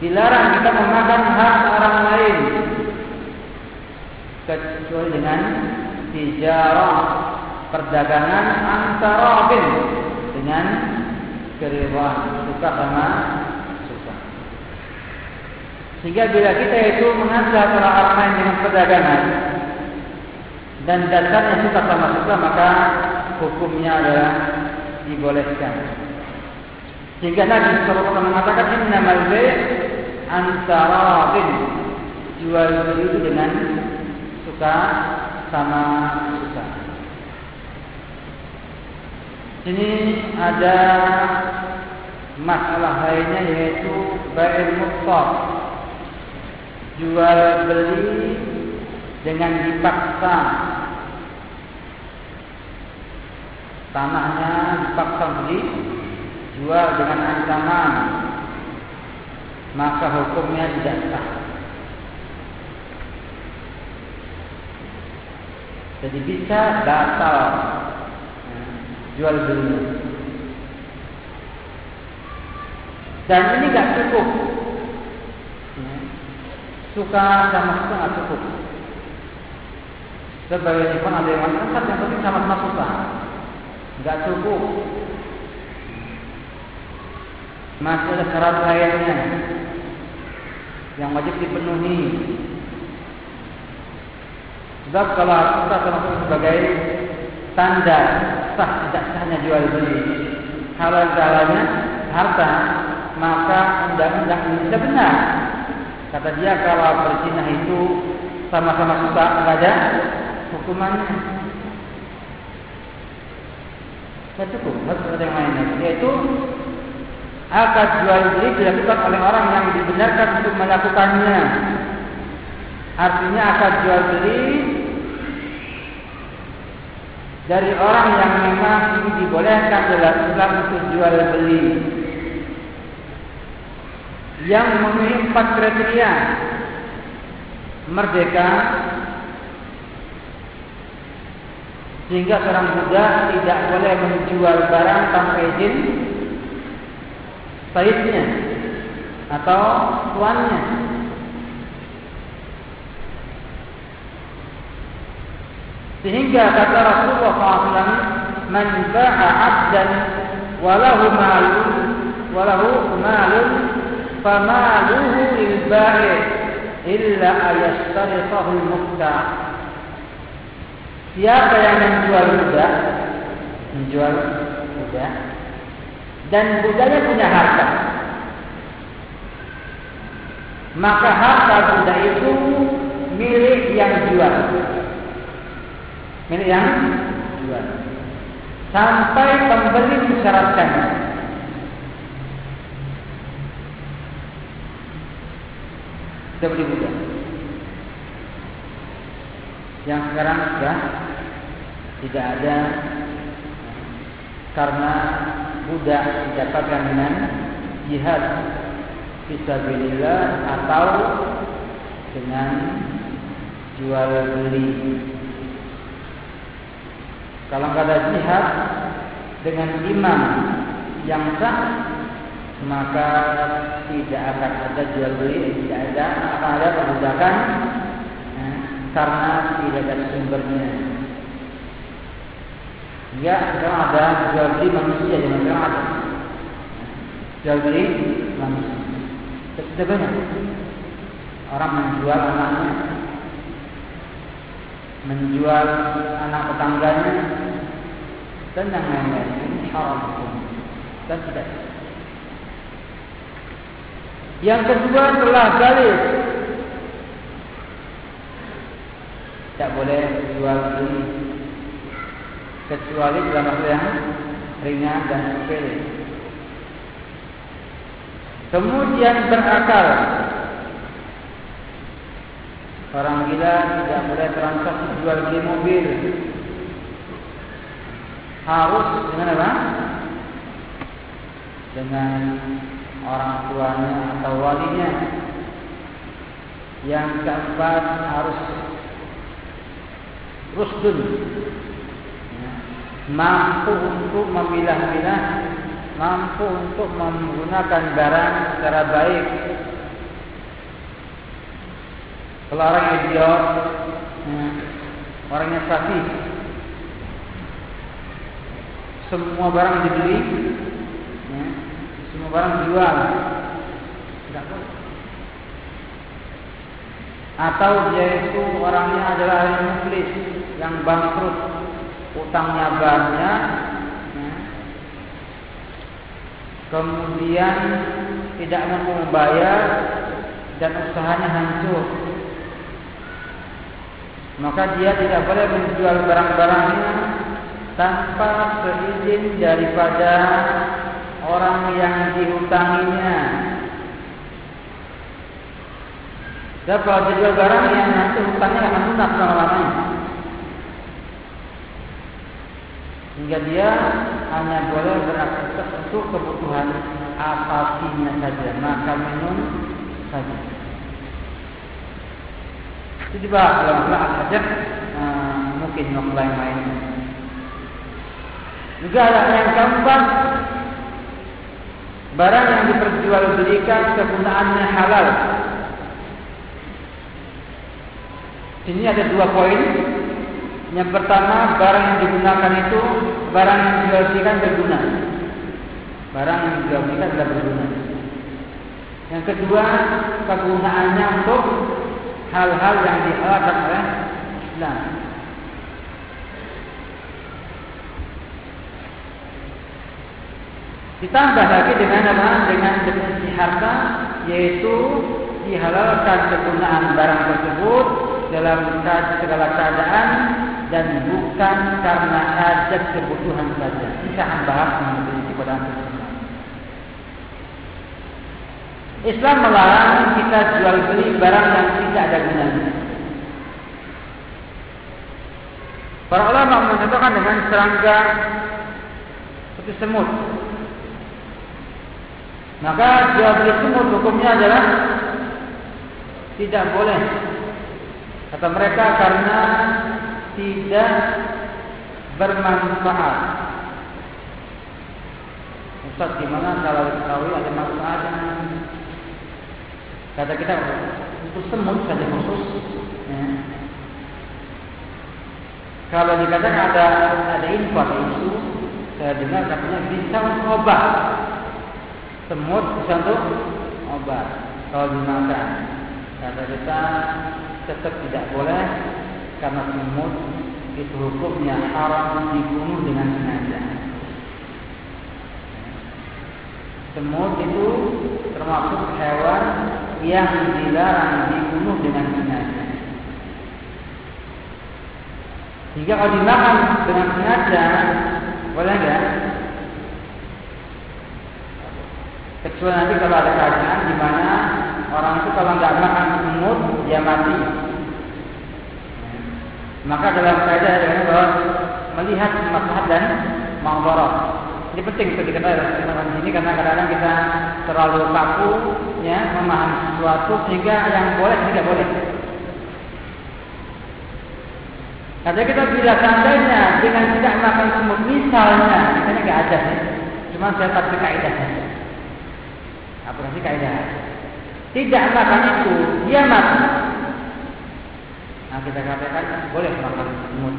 Dilarang kita memakan hak orang lain. Kecuali dengan tijarah perdagangan antara bin. Dengan keribuan suka sama suka. Sehingga bila kita itu mengajak orang lain dengan perdagangan dan dasarnya suka sama suka maka hukumnya adalah dibolehkan. Sehingga Nabi SAW mengatakan Inna malbe antara bin jual beli dengan suka sama suka. Sini ada masalah lainnya yaitu bayi mutlak jual beli dengan dipaksa tanahnya dipaksa beli jual dengan ancaman. Maka hukumnya tidak sah. Jadi bisa batal jual beli. Dan ini tidak cukup. Suka sama suka tidak cukup. Sebagai ikhwan ada yang mengatakan yang penting sama-sama suka Enggak cukup. Masih ada syarat lainnya yang wajib dipenuhi. Sebab kalau kita termasuk sebagai tanda sah tidak sahnya jual beli halal halalnya harta maka undang-undang ini tidak benar. Kata dia kalau berzina itu sama-sama suka saja hukumannya Tak cukup, harus ada yang lain lagi. Yaitu akad jual beli dilakukan oleh orang yang dibenarkan untuk melakukannya. Artinya akad jual beli dari orang yang memang dibolehkan dalam Islam untuk jual beli yang memenuhi empat kriteria merdeka sehingga seorang budak tidak boleh menjual barang tanpa izin saidnya atau tuannya. Sehingga kata Rasulullah SAW man ba'a 'abdan walahu malun walahu malun famaluhu lil ba'i' illa ayastaritahu al-mukta siapa yang menjual budak? Menjual budak. Dan budaknya punya harta. Maka harta budak itu milik yang jual. Milik yang jual. Sampai pembeli mensyaratkannya Kita beli budak. Yang sekarang sudah tidak ada karena budak didapatkan dengan jihad fisabilillah atau dengan jual beli. Kalau ada jihad dengan imam yang sah maka tidak akan ada jual beli, tidak ada akan ada perbudakan karena tidak ada sumbernya. Ya, sekarang ada jual beli manusia di mana ada. Jual beli manusia. Tidak banyak. Orang menjual anaknya, menjual anak tetangganya, dan yang lain-lain. Ini haram. Dan tidak yang kedua telah dalil tak boleh jual beli kecuali dalam hal yang ringan dan sepele. Kemudian berakal. Orang gila tidak boleh transaksi jual beli mobil. Harus dengan apa? Dengan orang tuanya atau walinya. Yang keempat harus rusdun. Mampu untuk memilah-milah. Mampu untuk menggunakan barang secara baik. Kalau orang idiot, ya, orangnya sapi, semua barang dibeli, semua barang dijual. Tidak boleh. Atau dia itu orangnya adalah yang muflis, yang bangkrut, utangnya banyak, ya. kemudian tidak mampu membayar dan usahanya hancur. Maka dia tidak boleh menjual barang-barangnya tanpa seizin daripada orang yang dihutanginya. Dan kalau dijual barang yang nanti hutangnya akan lunas selama-lamanya. Hingga dia hanya boleh beraktivitas untuk kebutuhan asasinya saja. Maka minum saja. Itu juga kalau Allah saja uh, mungkin yang lain-lain. Juga ada yang keempat barang yang diperjualbelikan kegunaannya halal. Ini ada dua poin. Yang pertama, barang yang digunakan itu barang yang dijualbelikan berguna. Barang yang dijualbelikan tidak berguna. Yang kedua, kegunaannya untuk hal-hal yang dihalalkan oleh Islam. Ditambah lagi dengan apa? Dengan definisi harta, yaitu dihalalkan kegunaan barang tersebut dalam segala keadaan dan bukan karena ada kebutuhan saja. Akan bahas mengenai kepada Islam melarang kita jual beli barang yang tidak ada gunanya. Para ulama mencontohkan dengan serangga seperti semut. Maka jual beli semut hukumnya adalah tidak boleh. Kata mereka karena tidak bermanfaat. Ustaz gimana kalau diketahui ada manfaatnya? Kata kita untuk semut saja khusus. Ya. Kalau dikatakan ada ada info isu, saya dengar katanya bisa obat. Semut bisa untuk obat. Kalau dimakan, kata kita tetap tidak boleh karena semut itu hukumnya haram dibunuh dengan sengaja. Semut itu termasuk hewan yang dilarang dibunuh dengan sengaja. Jika kalau dimakan dengan sengaja, boleh enggak? Kecuali nanti kalau ada keadaan di mana orang itu kalau enggak makan semut, dia mati. Maka dalam kaidah ada bahwa melihat maslahat dan mangbarat. Ini penting untuk diketahui dalam di sini karena kadang-kadang kita terlalu kaku ya memahami sesuatu sehingga yang boleh tidak boleh. Kalau kita bila seandainya dengan tidak makan semut misalnya, misalnya nggak ada ya. Cuma saya tak kaidah saja. Apa sih kaidah? Tidak makan itu dia mati. Nah kita katakan boleh makan semut.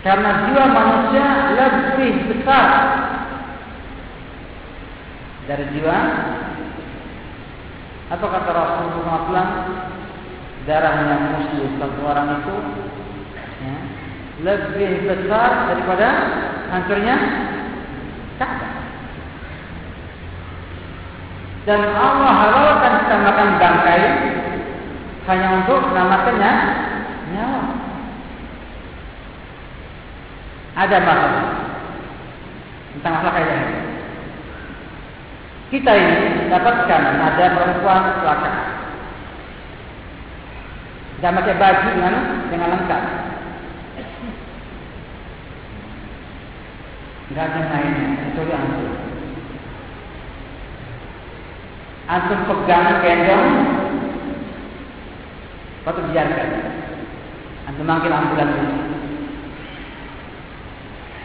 Karena jiwa manusia lebih besar dari jiwa. Apa kata Rasulullah SAW? Darahnya muslim satu orang itu ya, lebih besar daripada hancurnya Ka'bah. Dan Allah halalkan kita makan bangkai hanya untuk selamatkannya nyawa. Ada masalah tentang masalah kaya. Kita ini dapatkan ada perempuan celaka. Dan pakai baju dengan dengan lengkap. Tidak ada lainnya kecuali antum. Antum pegang gendong Patut biarkan. Anda manggil ambulans ini.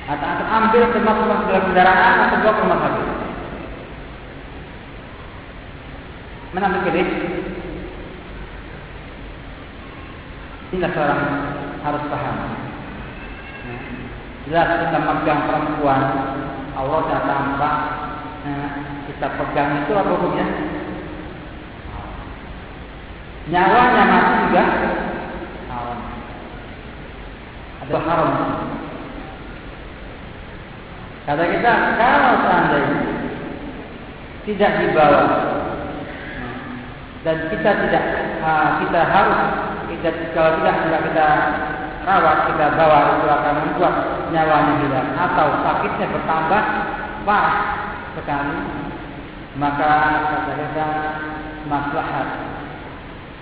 Atau anda ambil termasuk masuk dalam kendaraan atau bawa ke rumah sakit. Mana ambil pilih? Seorang harus paham. Jelas kita megang perempuan, Allah sudah tampak. Nah, kita pegang itu apa hukumnya? Nyawanya mati juga haram. Ada haram. Kata kita kalau seandainya tidak dibawa dan kita tidak uh, kita harus kita kalau tidak tidak kita rawat kita bawa itu akan membuat nyawanya hilang atau sakitnya bertambah parah sekali maka kata kita maslahat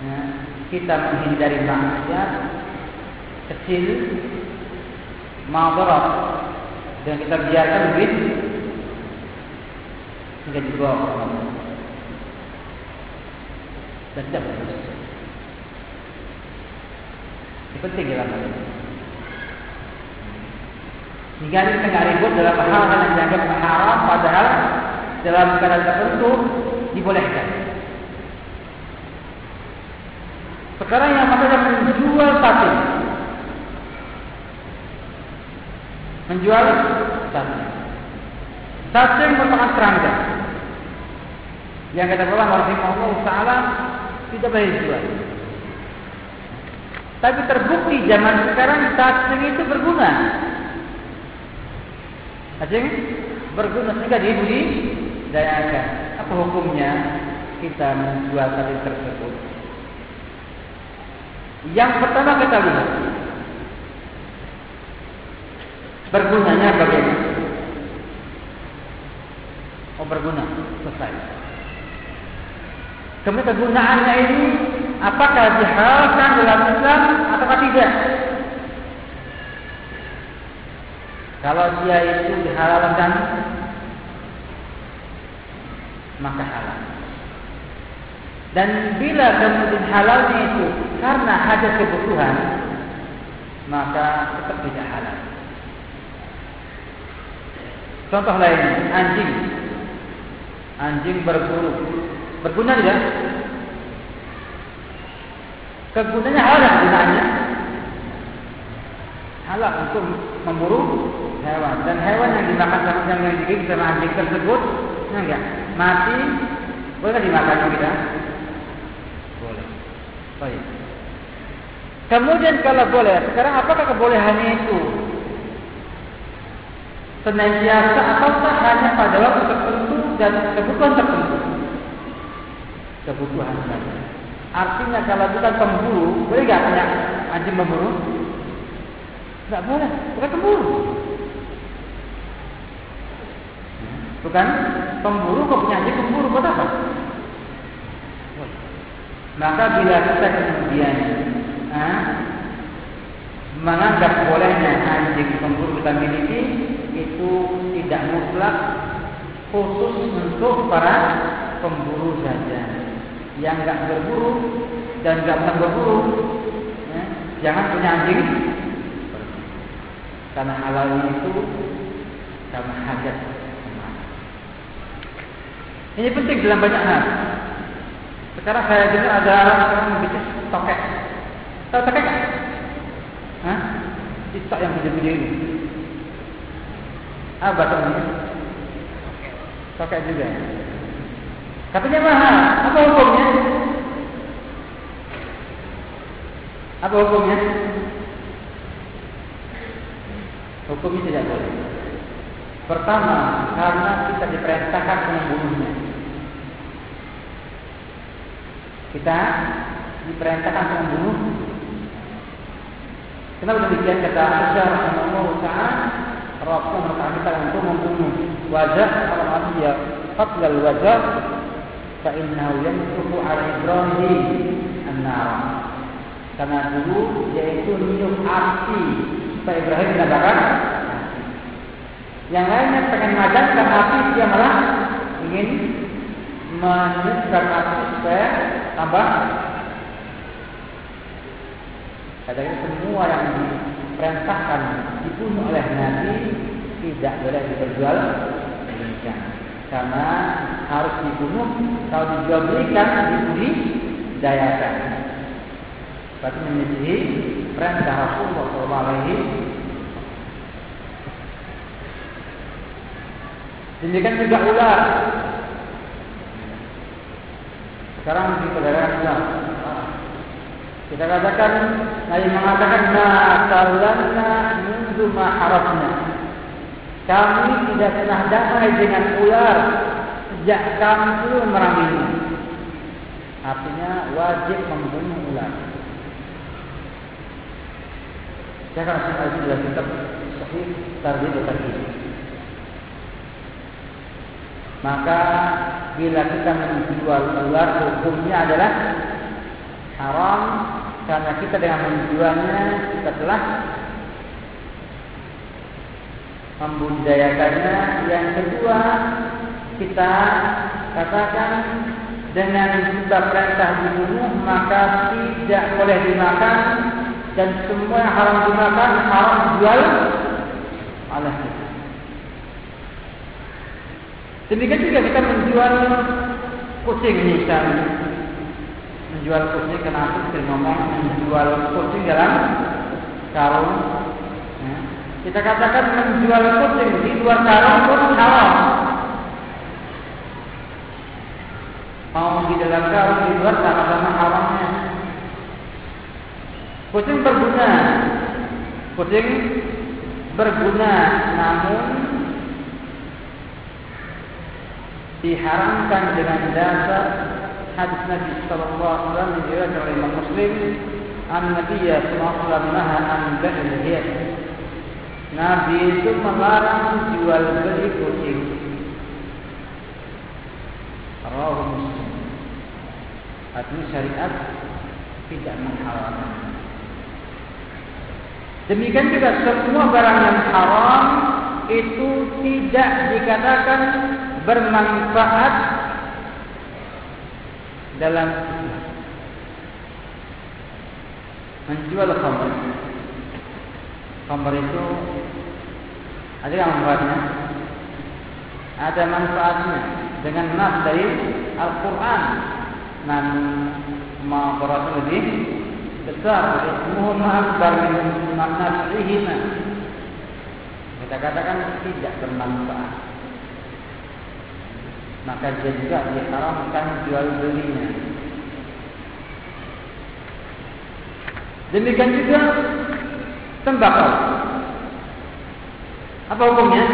ya, kita menghindari maksiat kecil madarat dan kita biarkan duit hingga Allah dan tidak bagus ini penting dalam hal ini hingga tengah ribut dalam hal yang dianggap haram padahal dalam keadaan tertentu dibolehkan Sekarang yang masalah menjual sate. Menjual sate. Sate merupakan serangga. Yang kata Allah rahimahullah taala tidak boleh dijual. Tapi terbukti zaman sekarang sate itu berguna. Acing berguna sehingga dibudi dayakan. Apa hukumnya kita menjual sate tersebut? Yang pertama kita lihat bergunanya bagaimana? Oh berguna, selesai. Kemudian kegunaannya ini apakah dihalalkan dalam Islam atau tidak? Kalau dia itu dihalalkan maka halal. Dan bila kemudian halalnya itu karena ada kebutuhan maka tetap tidak halal. Contoh lain, anjing. Anjing berburu. Berguna tidak? Kegunaannya halal gunanya. Halal untuk memburu hewan. Dan hewan yang dimakan sama yang digigit sama anjing tersebut, enggak mati, boleh dimakan kita? Baik. Kemudian kalau boleh, sekarang apakah kebolehannya itu senantiasa ataukah hanya pada waktu tertentu dan kebutuhan tertentu? Kebutuhan saja. Artinya kalau bukan pemburu, boleh nggak punya anjing memburu? Tidak boleh, bukan pemburu. Bukan pemburu, kok punya anjing pemburu buat apa? Maka bila kita kemudian ha, menganggap bolehnya anjing pemburu kita miliki, itu tidak mutlak khusus untuk para pemburu saja. Yang enggak berburu dan pernah berburu, ya, jangan punya anjing. Karena halal itu karena hajat. Ini penting dalam banyak hal. Sekarang saya dengar ada orang bisnis tokek. Tahu tokek? Hah? Tiktok yang video-video ini. Apa tuh? Pakai juga. Katanya mahal. Apa hukumnya? Apa hukumnya? Hukumnya tidak boleh. Pertama, karena kita diperintahkan membunuhnya. Kita diperintahkan membunuh. Kenapa demikian kata Aisyah radhiyallahu taala? Rasulullah merintahkan untuk membunuh wajah kalau mati ya fatlal wajah fa innahu yamsuku ala ibrahim an-nar karena dulu yaitu niup api supaya Ibrahim mendapatkan yang lainnya pengen madatkan api dia malah ingin meniupkan api supaya tambah Kadang semua yang diperintahkan dibunuh oleh Nabi tidak boleh dijual belikan karena harus dibunuh kalau dijual belikan dibudi dayakan berarti menyisihi perintah Rasulullah SAW demikian juga ular sekarang di perdagangan ular kita katakan Nabi mengatakan ma'akallanna mundu ma'harafna kami tidak pernah damai dengan ular sejak kami dulu meranginya. Artinya wajib membunuh ular. Saya akan lagi dalam kitab Sahih Tarbiyah Tarbiyah. Maka bila kita menjual ular hukumnya adalah haram karena kita dengan menjualnya kita telah membudidayakannya. Yang kedua, kita katakan dengan kita perintah dibunuh maka tidak boleh dimakan dan semua yang haram dimakan haram dijual oleh kita. Demikian juga kita menjual kucing misalnya. Menjual kucing kenapa kita ngomong menjual kucing dalam karung kita katakan menjual kucing di luar karung pun haram. Mau di dalam karung di luar sama-sama haramnya. Kucing berguna. Kucing berguna namun diharamkan dengan dasar hadis Nabi sallallahu alaihi wasallam diriwayatkan oleh Imam Muslim An-Nabi sallallahu naha an bai'il hiyat. Nabi itu melarang jual beli kucing. Rawahu Muslim. Artinya syariat tidak mengharamkan. Demikian juga semua barang yang haram itu tidak dikatakan bermanfaat dalam menjual khamr. Khamr itu ada yang manfaatnya, ada manfaatnya dengan nas dari Al-Quran. Namun ma berasal lebih besar ismuhum akbar min nafsihima kita katakan tidak bermanfaat maka dia juga diharamkan jual belinya demikian juga tembakau apa hukumnya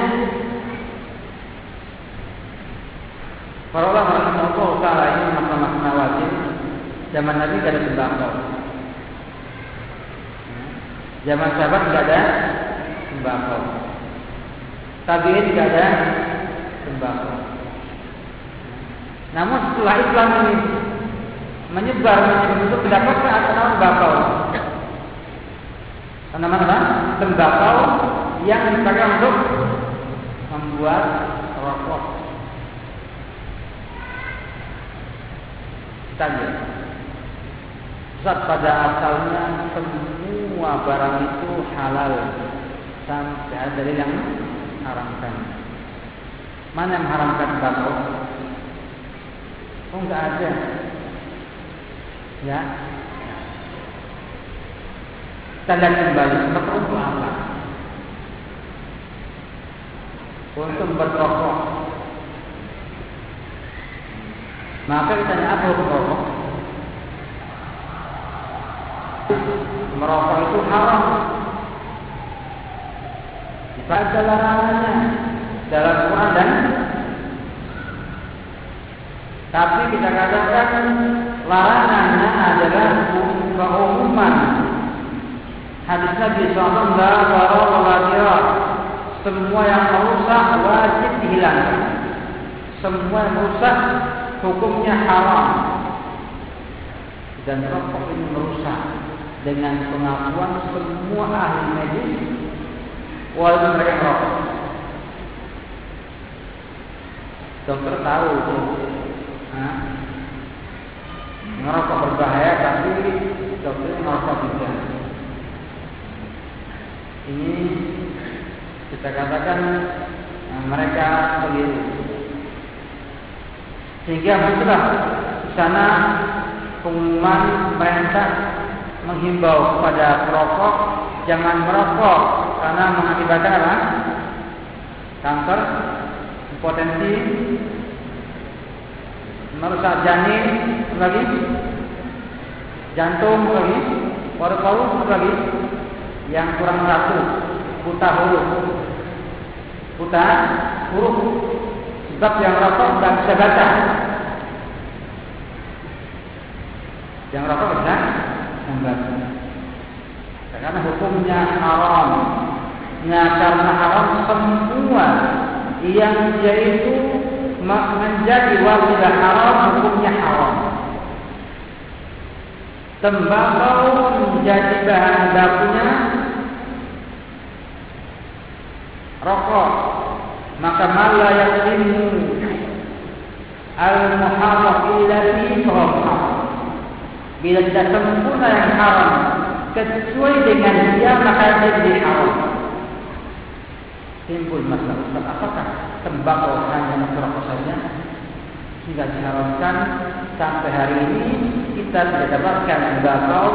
para ulama Allah ini makna-makna wajib zaman Nabi tidak ada tembakau Zaman sahabat tidak ada tembakau. Tabiin tidak ada tembakau. Namun setelah Islam ini menyebar menyebar mendapatkan apa nama tembakau. Nama apa? Tembakau yang dipakai untuk membuat rokok. Tanya. Zat pada asalnya semua barang itu halal sampai ada yang haramkan. Mana yang haramkan batu? Oh enggak ada. Ya. Lihat kembali maka untuk apa? Untuk berrokok. Maka kita tanya apa rokok? merokok itu haram. Baca larangannya dalam Quran dan tapi kita katakan larangannya adalah keumuman. Hadis Nabi SAW Semua yang merusak wajib dihilangkan Semua yang merusak hukumnya haram Dan rokok ini merusak dengan pengakuan semua ahli medis walaupun mereka merokok. Dokter tahu itu, merokok berbahaya tapi dokter merokok tidak. Ini kita katakan mereka keliru. Sehingga muncullah sana pengumuman perintah menghimbau kepada perokok jangan merokok karena mengakibatkan? Kanker, potensi merusak janin, lagi jantung, lagi paru-paru, lagi yang kurang satu, buta huruf, buta huruf, sebab yang merokok tidak bisa baca. Yang merokok bisa membaca. Karena hukumnya haram. Nah, karena haram semua yang dia itu menjadi wasilah haram hukumnya haram. Tembakau menjadi bahan bakunya rokok. Maka malah yang ini al-muharram illa fi bila tidak sempurna yang haram kecuali dengan dia maka dia jadi haram. Timbul masalah Ustaz, apakah tembakau hanya rokok saja sehingga diharamkan sampai hari ini kita tidak dapatkan tembakau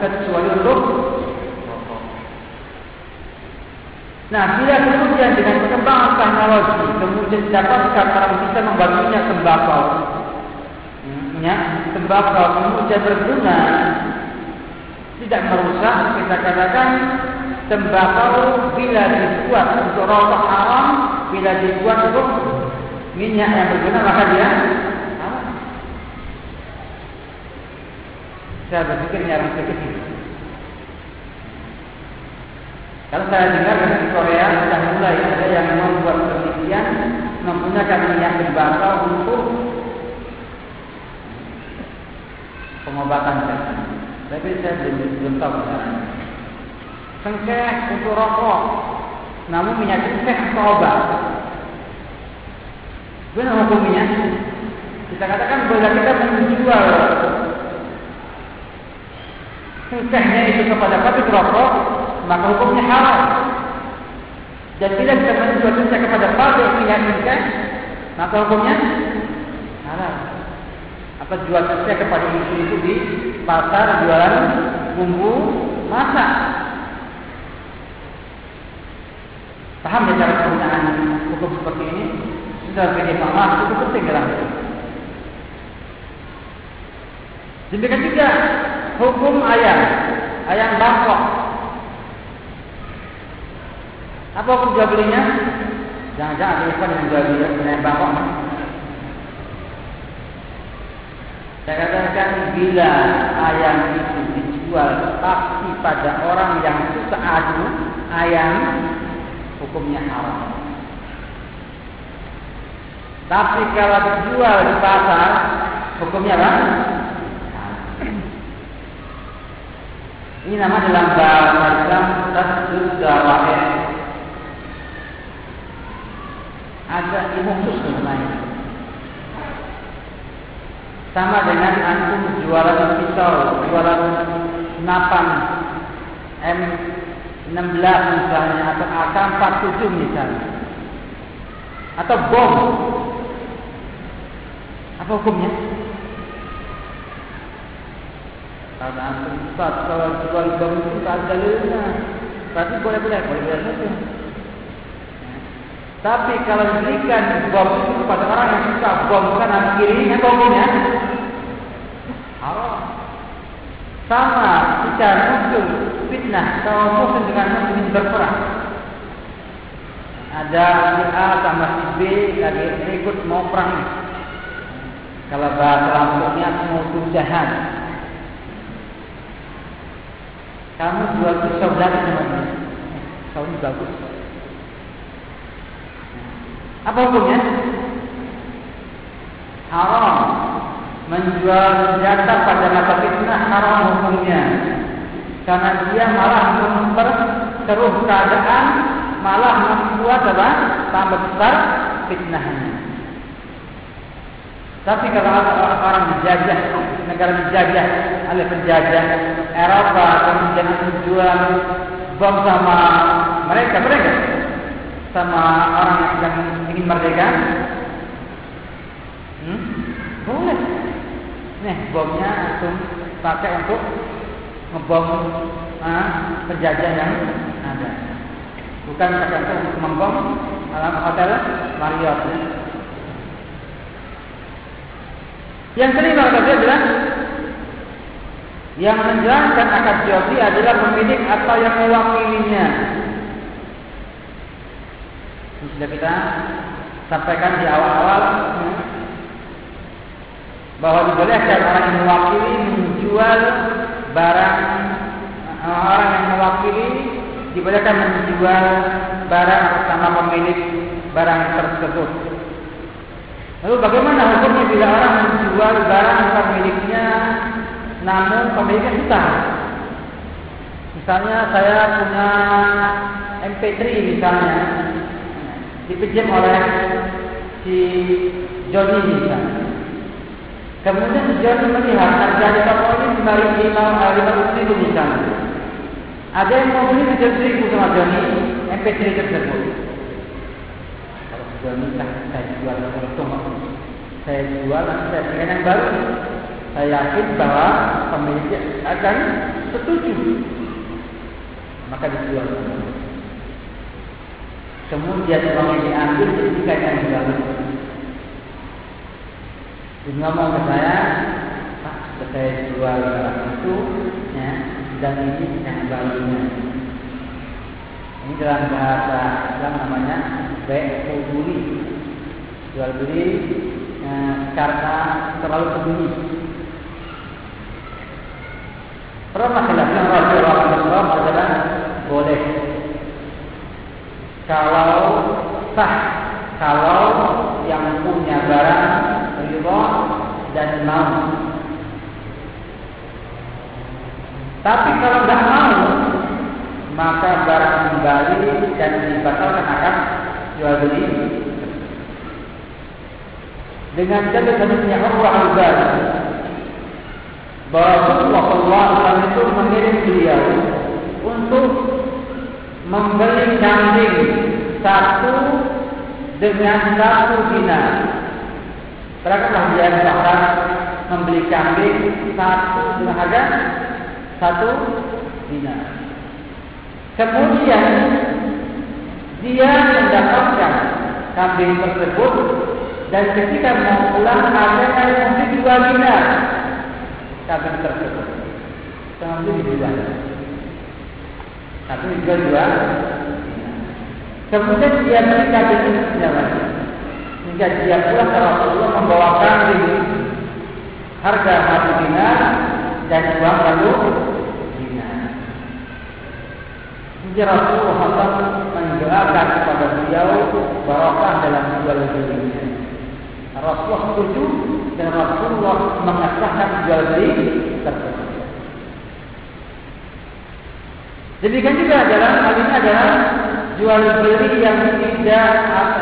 kecuali untuk. Nah, bila kemudian dengan perkembangan teknologi kemudian didapatkan orang bisa membaginya tembakau ya, tembakau kemudian berguna tidak merusak kita katakan tembakau bila dibuat untuk rokok haram bila dibuat untuk minyak yang berguna maka dia saya berpikir yang sedikit Kalau saya dengar di Korea sudah mulai ada yang membuat penelitian menggunakan minyak tembakau untuk pengobatan. Tapi saya belum belum tahu. Sengkeh untuk rokok, namun minyak sengkeh untuk obat. Benar hukumnya? Kita katakan boleh kita menjual sengkehnya itu kepada pabrik rokok, maka hukumnya haram. Dan bila kita menjual sengkeh kepada pabrik minyak sengkeh, maka hukumnya haram. Apa jual sengkeh kepada ibu itu di pasar jualan bumbu masak? Paham ya cara penggunaan hukum seperti ini? Sudah begini paham, itu penting dalam Demikian juga hukum ayam, ayam bangkok. Apa hukum jual belinya? Jangan-jangan ada ikan yang jual beli ayam bangkok. Saya katakan bila ayam itu dijual tapi pada orang yang suka adu ayam, hukumnya haram. Tapi kalau dijual di pasar, hukumnya apa? Ini nama dalam bahasa Islam tasdud dawaih. Ada ilmu khusus namanya. Sama dengan antum jualan pisau, jualan napan M16 misalnya atau AK47 misalnya. Atau bom. Apa hukumnya? Karena antum Ustaz kalau jual bom itu tak ada dalilnya. Berarti boleh-boleh, boleh-boleh saja. Tapi kalau diberikan bom itu kepada orang yang suka bom kanan kiri, apa hukumnya? Haram. Sama jika muncul fitnah kaum muslim dengan muslim berperang. Ada si A sama si B lagi ikut mau perang. Kalau bahasa lampungnya mau jahat. Kamu jual pisau mana? Kau ini bagus. Apa hukumnya? Haram. Menjual senjata pada masa fitnah haram hukumnya. Karena dia malah memperkeruh keadaan, malah membuat apa? Tambah besar fitnahnya. Tapi kalau orang dijajah, negara dijajah oleh penjajah Eropa, kemudian menjual bom sama mereka, mereka sama orang yang ingin merdeka, hmm? boleh. Nih bomnya itu pakai untuk ngebom ah, penjajah yang ada. Bukan pakai untuk membom alam hotel Marriott. Ya. Yang kelima kata dia adalah yang menjalankan akad jual adalah pemilik atau yang mewakilinya. Ini sudah kita sampaikan di awal-awal bahwa dibolehkan orang yang mewakili menjual barang orang yang mewakili dibolehkan menjual barang bersama pemilik barang tersebut. Lalu bagaimana hukumnya bila orang menjual barang pemiliknya namun pemiliknya hutang? Misalnya saya punya MP3 misalnya dipinjam oleh si Johnny misalnya. Kemudian si Johnny melihat harga di toko ini lima lima lima ribu misalnya. Ada yang mau beli tujuh ribu sama Johnny MP3 tersebut. Johnny lah saya jual untung, saya jual nanti saya dengan yang baru. Saya yakin bahwa pemiliknya akan setuju. Maka dijual. Kemudian uang yang diambil ketika yang baru. Dia ngomong ke saya, Pak, saya jual barang itu, ya, dan ini yang barunya. Ini dalam bahasa Islam namanya beli, jual beli eh, karena terlalu sembunyi. Pernah khilafah Rasulullah SAW adalah boleh kalau sah kalau yang punya barang ridho dan mau. Tapi kalau tidak mau, maka barang kembali dan dibatalkan akan jual beli. Dengan hadisnya Allah al-Bani bahwa Rasulullah SAW itu mengirim beliau untuk membeli kambing satu dengan satu dinar. Berapakah dia bahkan membeli kambing satu dengan harga satu dinar. Kemudian dia mendapatkan kambing tersebut dan ketika mau pulang ada yang membeli dua dinar kambing tersebut. Kambing dijual. Satu dijual dua. Kemudian dia beli kambing itu lagi. Hingga dia pulang ke Rasulullah membawa kambing harga satu dinar dan uang lalu dinar. Hingga Rasulullah mendoakan kepada beliau barokah dalam jual belinya. Rasulullah setuju dan Rasulullah mengesahkan jual beli tersebut. Demikian juga adalah hal ini adalah jual beli yang tidak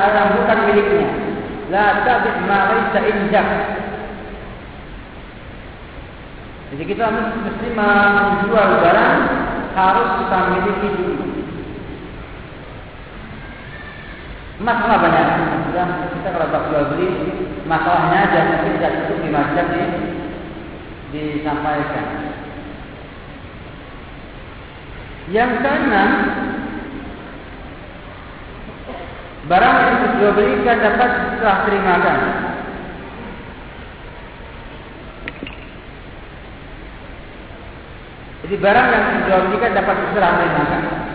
yang bukan miliknya. La tabi' ma laysa indak. Jadi kita mesti menjual barang harus kita miliki dulu. Masalah banyak. Sudah kita kalau tak jual beli, masalahnya mungkin tidak cukup di macam ini disampaikan. Yang keenam, barang yang dijual belikan dapat setelah terimakan. Jadi barang yang dijual belikan dapat setelah terimakan.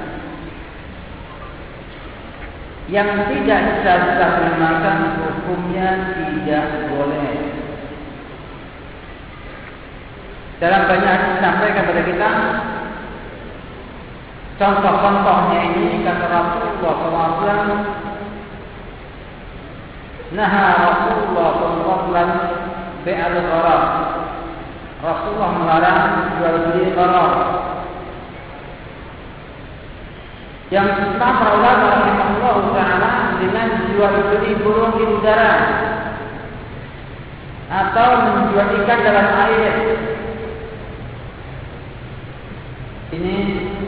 Yang tidak setelah terimakan hukumnya tidak boleh. Dalam banyak sampai kepada kita Contoh-contohnya ini kata Rasulullah SAW Nah Rasulullah SAW Bi'al gharar Rasulullah melarang jual beli gharar Yang kita perawat Rahimahullah Ta'ala Dengan jual beli burung di udara Atau menjual ikan dalam air Ini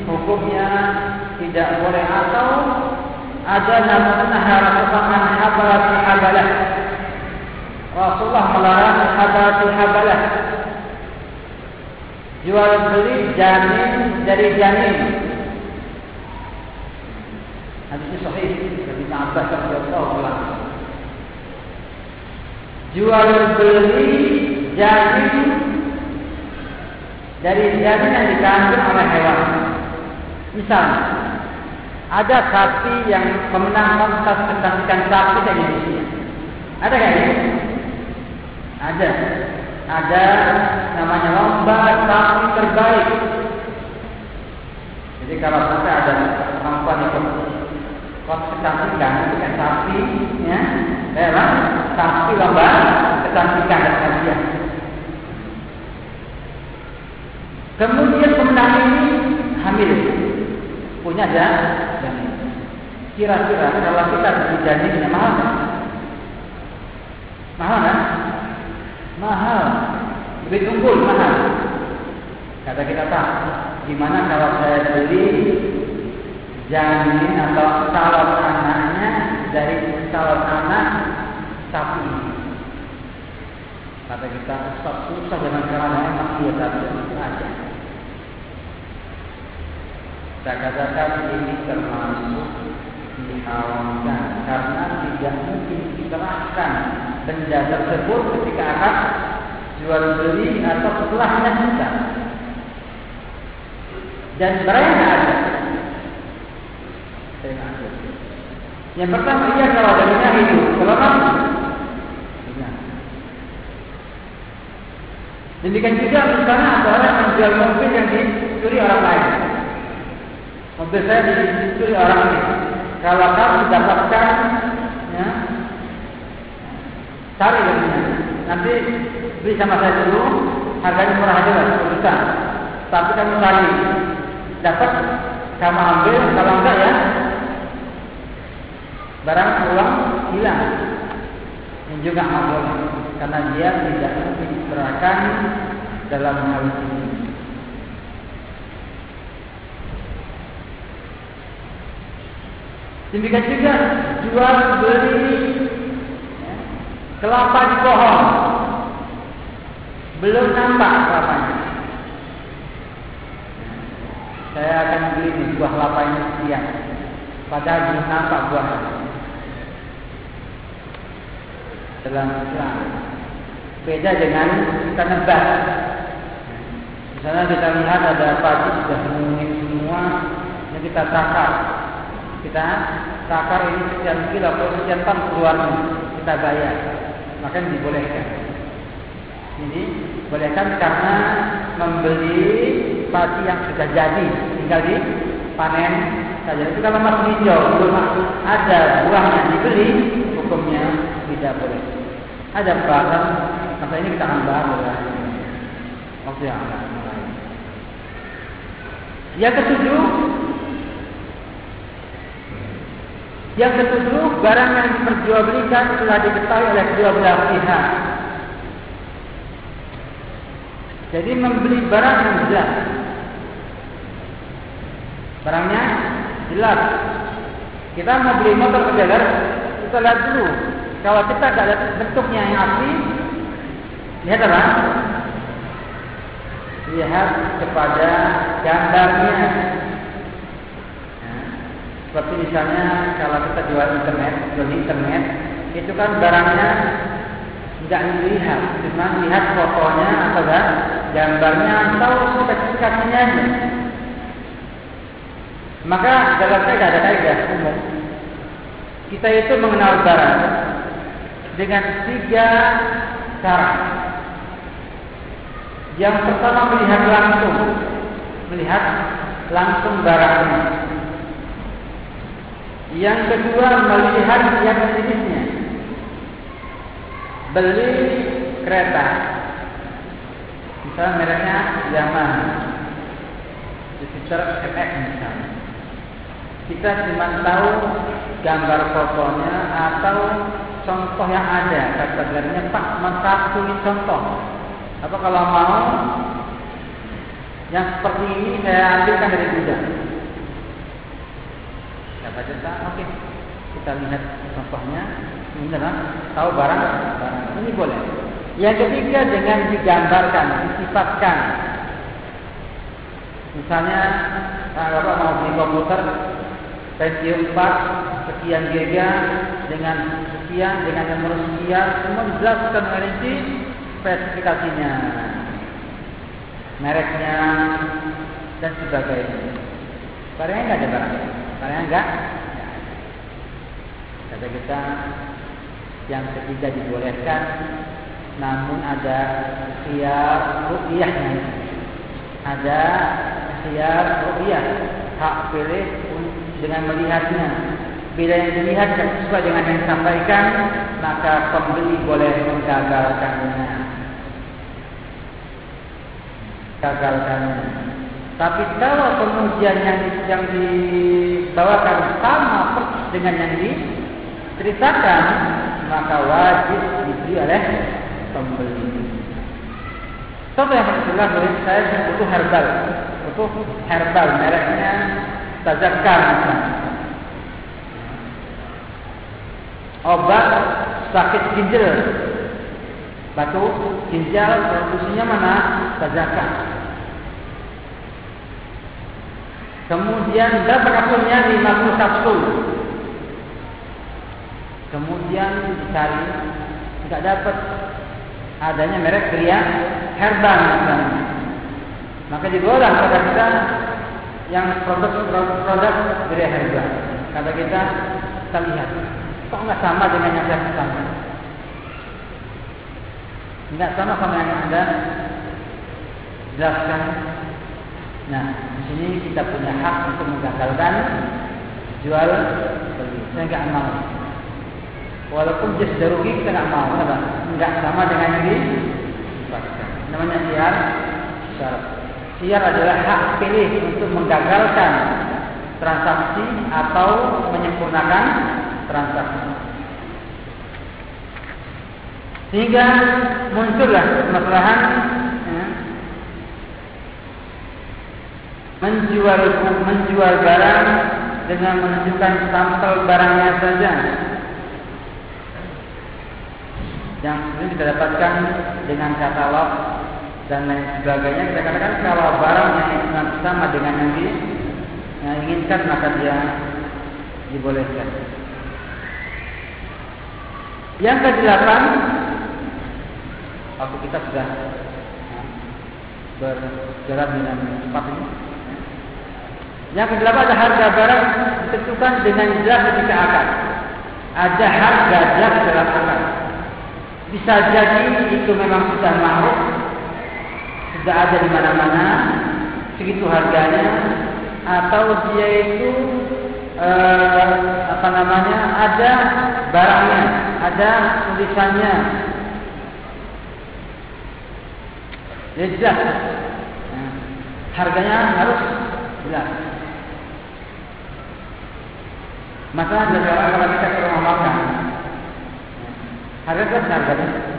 hukumnya tidak boleh atau ada nama nahar Rasulullah habalat habalah. Rasulullah melarang habalat habalah. Jual beli janin dari janin. Hadis ini sahih dari Abbas radhiyallahu anhu. Jual beli janin dari janin yang dikandung oleh hewan. Misal, ada sapi yang pemenang kontes kecantikan sapi di Indonesia. Ada kan? Ada. Ada namanya lomba sapi terbaik. Jadi kalau sampai ada perempuan itu kontes kecantikan itu kan sapi, ya, memang sapi lomba kecantikan dan kasihan. Kemudian pemenang ini hamil. Punya janin. Kira-kira kalau kita beli janinnya mahal kan? Mahal kan? Mahal. Lebih unggul mahal. Kata kita tak. Gimana kalau saya beli janin atau calon anaknya dari calon anak sapi Kata kita Ustaz susah dengan cara enak dia tadi aja. Saya katakan ini termasuk diharamkan karena tidak mungkin diserahkan benda tersebut ketika akan jual beli atau setelahnya kita. Dan mereka ada. Yang pertama ia kalau ada itu, kalau Demikian juga misalnya ada orang menjual mobil yang dicuri orang lain. Mobil saya dicuri orang lain. kalau kamu dapatkan ya, cari darinya. Nanti beli sama saya dulu, harganya murah aja lah, juta. Tapi kamu cari, dapat kamu ambil, kalau enggak ya, barang uang hilang. Yang juga boleh, karena dia tidak mungkin diserahkan dalam hal ini. Demikian juga jual beli kelapa di pohon. Belum nampak kelapanya. Saya akan beli buah kelapa ini sekian. Padahal belum nampak buahnya. Dalam Islam. Beda dengan kita nebak. Misalnya kita lihat ada padi sudah mengunik semua, yang kita takar. Kita takar ini sekian kilo atau sekian ton keluarnya, kita bayar. Maka dibolehkan. Jadi bolehkan karena membeli padi yang sudah jadi, tinggal di panen saja. Itu kalau masih hijau, belum ada buah yang dibeli, hukumnya tidak boleh. Ada bahan, masa ini kita akan bahas ya. Waktu yang akan mulai. Yang ketujuh, yang ketujuh barang yang diperjualbelikan telah diketahui oleh kedua belah pihak. Jadi membeli barang yang jelas. Barangnya jelas. Kita mau beli motor dealer, kita lihat dulu. Kalau kita tidak lihat bentuknya yang asli, lihat apa? Lihat kepada gambarnya. Nah, seperti misalnya kalau kita jual internet, jual internet, itu kan barangnya tidak dilihat, cuma lihat fotonya atau gambarnya atau spesifikasinya. Maka dalam saya ada kaidah umum. Kita itu mengenal barang dengan tiga cara. Yang pertama melihat langsung, melihat langsung barangnya. Yang kedua melihat yang jenisnya. Beli kereta, misalnya mereknya Yaman, Jupiter FX misalnya. Kita cuma tahu gambar fotonya atau contoh yang ada. Kategorinya Pak, satu ini contoh. Apa kalau mau yang seperti ini saya ambilkan dari gudang. Siapa cerita? Oke, kita lihat contohnya. Ini adalah tahu barang, barang ini boleh. Yang ketiga dengan digambarkan, disifatkan. Misalnya, kalau mau beli komputer, Pentium 4 sekian giga dengan sekian dengan nomor sekian semua dijelaskan rinci spesifikasinya mereknya dan sebagainya. Barangnya enggak ada barang. Barangnya enggak? Kata kita yang ketiga dibolehkan namun ada khiyar ru'iyahnya ada khiyar ru'iyah hak pilih dengan melihatnya. Bila yang dilihat dan sesuai dengan yang disampaikan, maka pembeli boleh menggagalkannya. Gagalkannya. Tapi kalau kemudian yang, yang dibawakan sama persis dengan yang diceritakan, maka wajib dibeli oleh pembeli. Contoh yang paling jelas saya butuh herbal, butuh herbal mereknya tazakar obat sakit ginjal batu ginjal produksinya mana? Tazakar. Kemudian berapa kapsulnya 50 kapsul kemudian dicari tidak dapat. Adanya merek kria herbal misalnya maka dibawa pada kita yang produk-produk dari harga. Kata kita, kita lihat, kok nggak sama dengan yang saya? Nggak sama sama yang anda jelaskan. Nah, di sini kita punya hak untuk menggagalkan jual beli. Saya enggak mau. Walaupun dia sudah rugi kita enggak mau, kenapa? Enggak sama dengan ini. Namanya siar syarat. Siar adalah hak pilih untuk menggagalkan transaksi atau menyempurnakan transaksi. Sehingga muncullah permasalahan ya, menjual menjual barang dengan menunjukkan sampel barangnya saja. Yang sering kita dapatkan dengan katalog dan lain sebagainya. Kita katakan kalau barang yang sama dengan yang yang inginkan maka dia dibolehkan. Yang kedelapan, waktu kita sudah berjalan dengan cepat ini. Yang kedelapan ada harga barang ditentukan dengan jelas ketika akad. Ada harga jelas dalam akad. Bisa jadi itu memang sudah makruh, sudah ada di mana-mana, segitu harganya, atau dia itu eh, apa namanya ada barangnya, ada tulisannya. Ya jelas. Nah, harganya harus jelas. Maka dari orang kalau kita ke rumah makan, harga jelas harganya.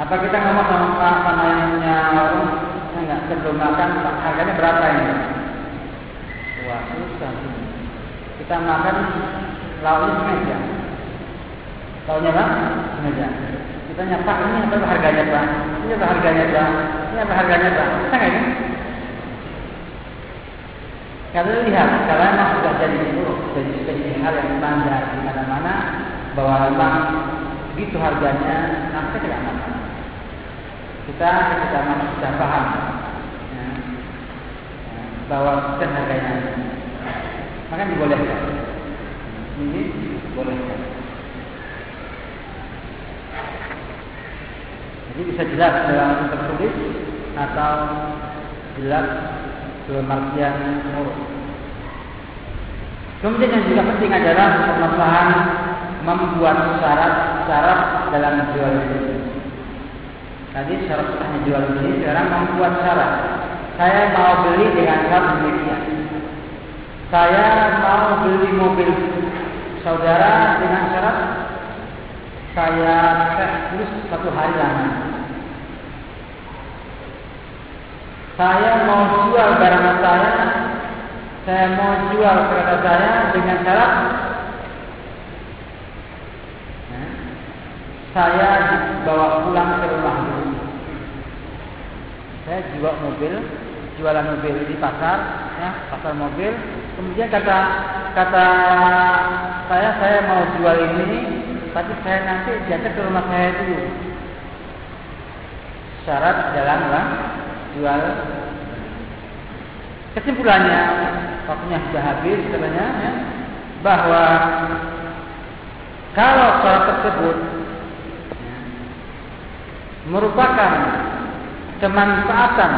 Apa kita ngomong sama sama yang punya warung, enggak sebelum makan harganya berapa ini? Wah susah. Kita makan lauknya semeja. Tahunya apa? Semeja. Kita nyapa ini apa harganya pak? Ini apa harganya pak? Ini apa harganya pak? Kita ini? Kalau lihat, kalau memang sudah jadi itu, jadi hal yang standar di mana-mana, bahwa memang begitu harganya, nanti tidak makan. Kita kita masih sudah paham ya, bahwa kita harganya, maka dibolehkan. Ini dibolehkan. Jadi bisa jelas dalam tertulis atau jelas dalam artian muruk. Kemudian yang juga penting adalah permasalahan membuat syarat-syarat dalam jual beli. Tadi syarat sahnya jual beli, sekarang membuat syarat. Saya mau beli dengan syarat demikian. Saya mau beli mobil saudara dengan syarat saya tes terus satu hari lama. Saya mau jual barang saya, saya mau jual kereta saya dengan syarat saya dibawa pulang ke rumah. Saya jual mobil, jualan mobil di pasar, ya, pasar mobil. Kemudian kata kata saya saya mau jual ini, tapi saya nanti diantar ke rumah saya dulu. Syarat jalan bang, jual. Kesimpulannya, waktunya sudah habis sebenarnya, ya, bahwa kalau syarat tersebut merupakan kemanfaatan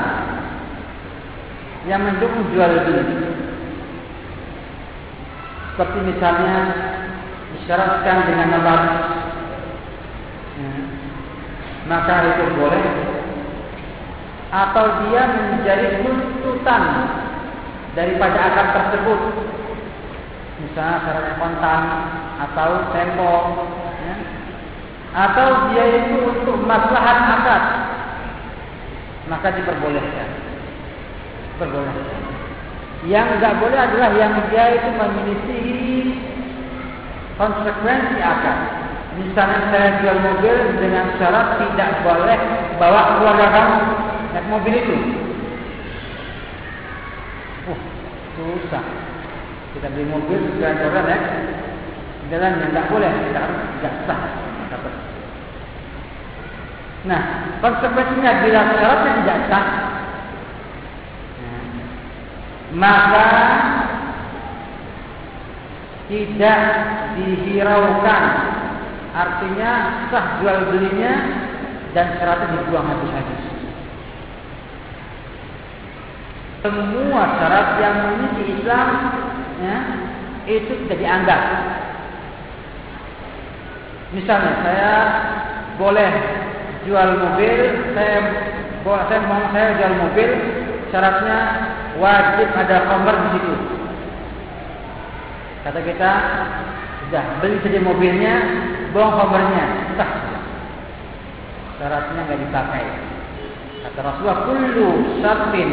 yang mendukung jual beli, seperti misalnya disyaratkan dengan nomor. Ya, maka itu boleh. Atau dia menjadi tuntutan daripada akad tersebut. Misalnya syarat kontan atau tempo ya, atau dia itu untuk maslahat akad maka diperbolehkan diperbolehkan yang tidak boleh adalah yang dia itu memiliki konsekuensi akad misalnya saya jual mobil dengan syarat tidak boleh bawa keluarga kamu naik mobil itu. Uh, susah. Kita beli mobil dengan orang ya. Jalan yang tak boleh, tidak tidak sah. Nah, konsekuensinya bila syaratnya tidak sah, maka tidak dihiraukan. Artinya sah jual belinya dan syaratnya dibuang habis-habis. semua syarat yang memiliki Islam ya, itu tidak dianggap. Misalnya saya boleh jual mobil, saya boleh saya mau saya jual mobil, syaratnya wajib ada kamar di situ. Kata kita, sudah beli saja mobilnya, buang kamarnya, sah. Syaratnya nggak dipakai. Kata Rasulullah, kullu syartin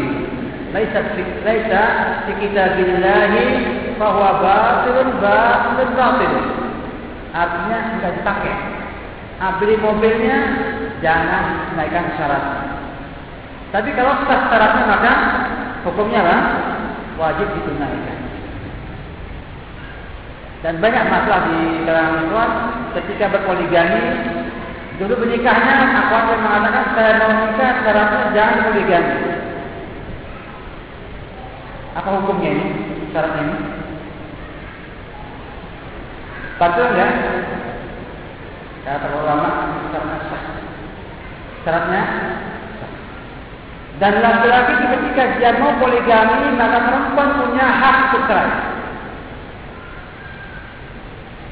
laisa laisa fi kitabillah fa huwa batilun batilun batil. Artinya enggak dipakai. Ah, beli mobilnya jangan naikkan syarat. Tapi kalau sah syaratnya maka hukumnya lah wajib ditunaikan. Dan banyak masalah di kalangan Islam ketika berpoligami dulu menikahnya aku yang mengatakan saya mau menikah syaratnya jangan poligami. Apa hukumnya ini? Syarat ini? Betul enggak? Kata ulama syaratnya sah. Syaratnya Dan laki-laki ketika dia mau poligami maka perempuan punya hak untuk cerai.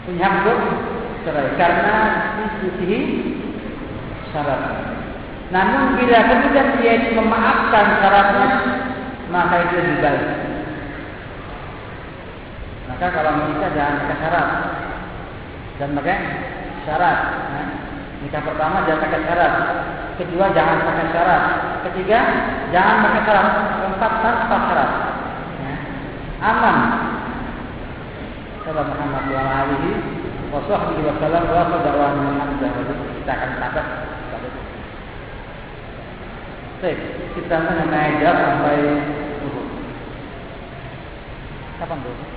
Punya hak untuk cerai karena disisihi syarat. Namun bila kemudian dia memaafkan syaratnya maka itu lebih baik. Maka kalau menikah jangan pakai syarat. Dan pakai syarat. Nah, nikah pertama jangan pakai syarat. Kedua jangan pakai syarat. Ketiga jangan pakai syarat. Keempat tanpa syarat. Ya. Aman. Salam Muhammad wa alihi wa sahbihi wa sallam wa sallallahu Kita akan tabat Baik, kita mengenai jam sampai dulu. Kapan dulu?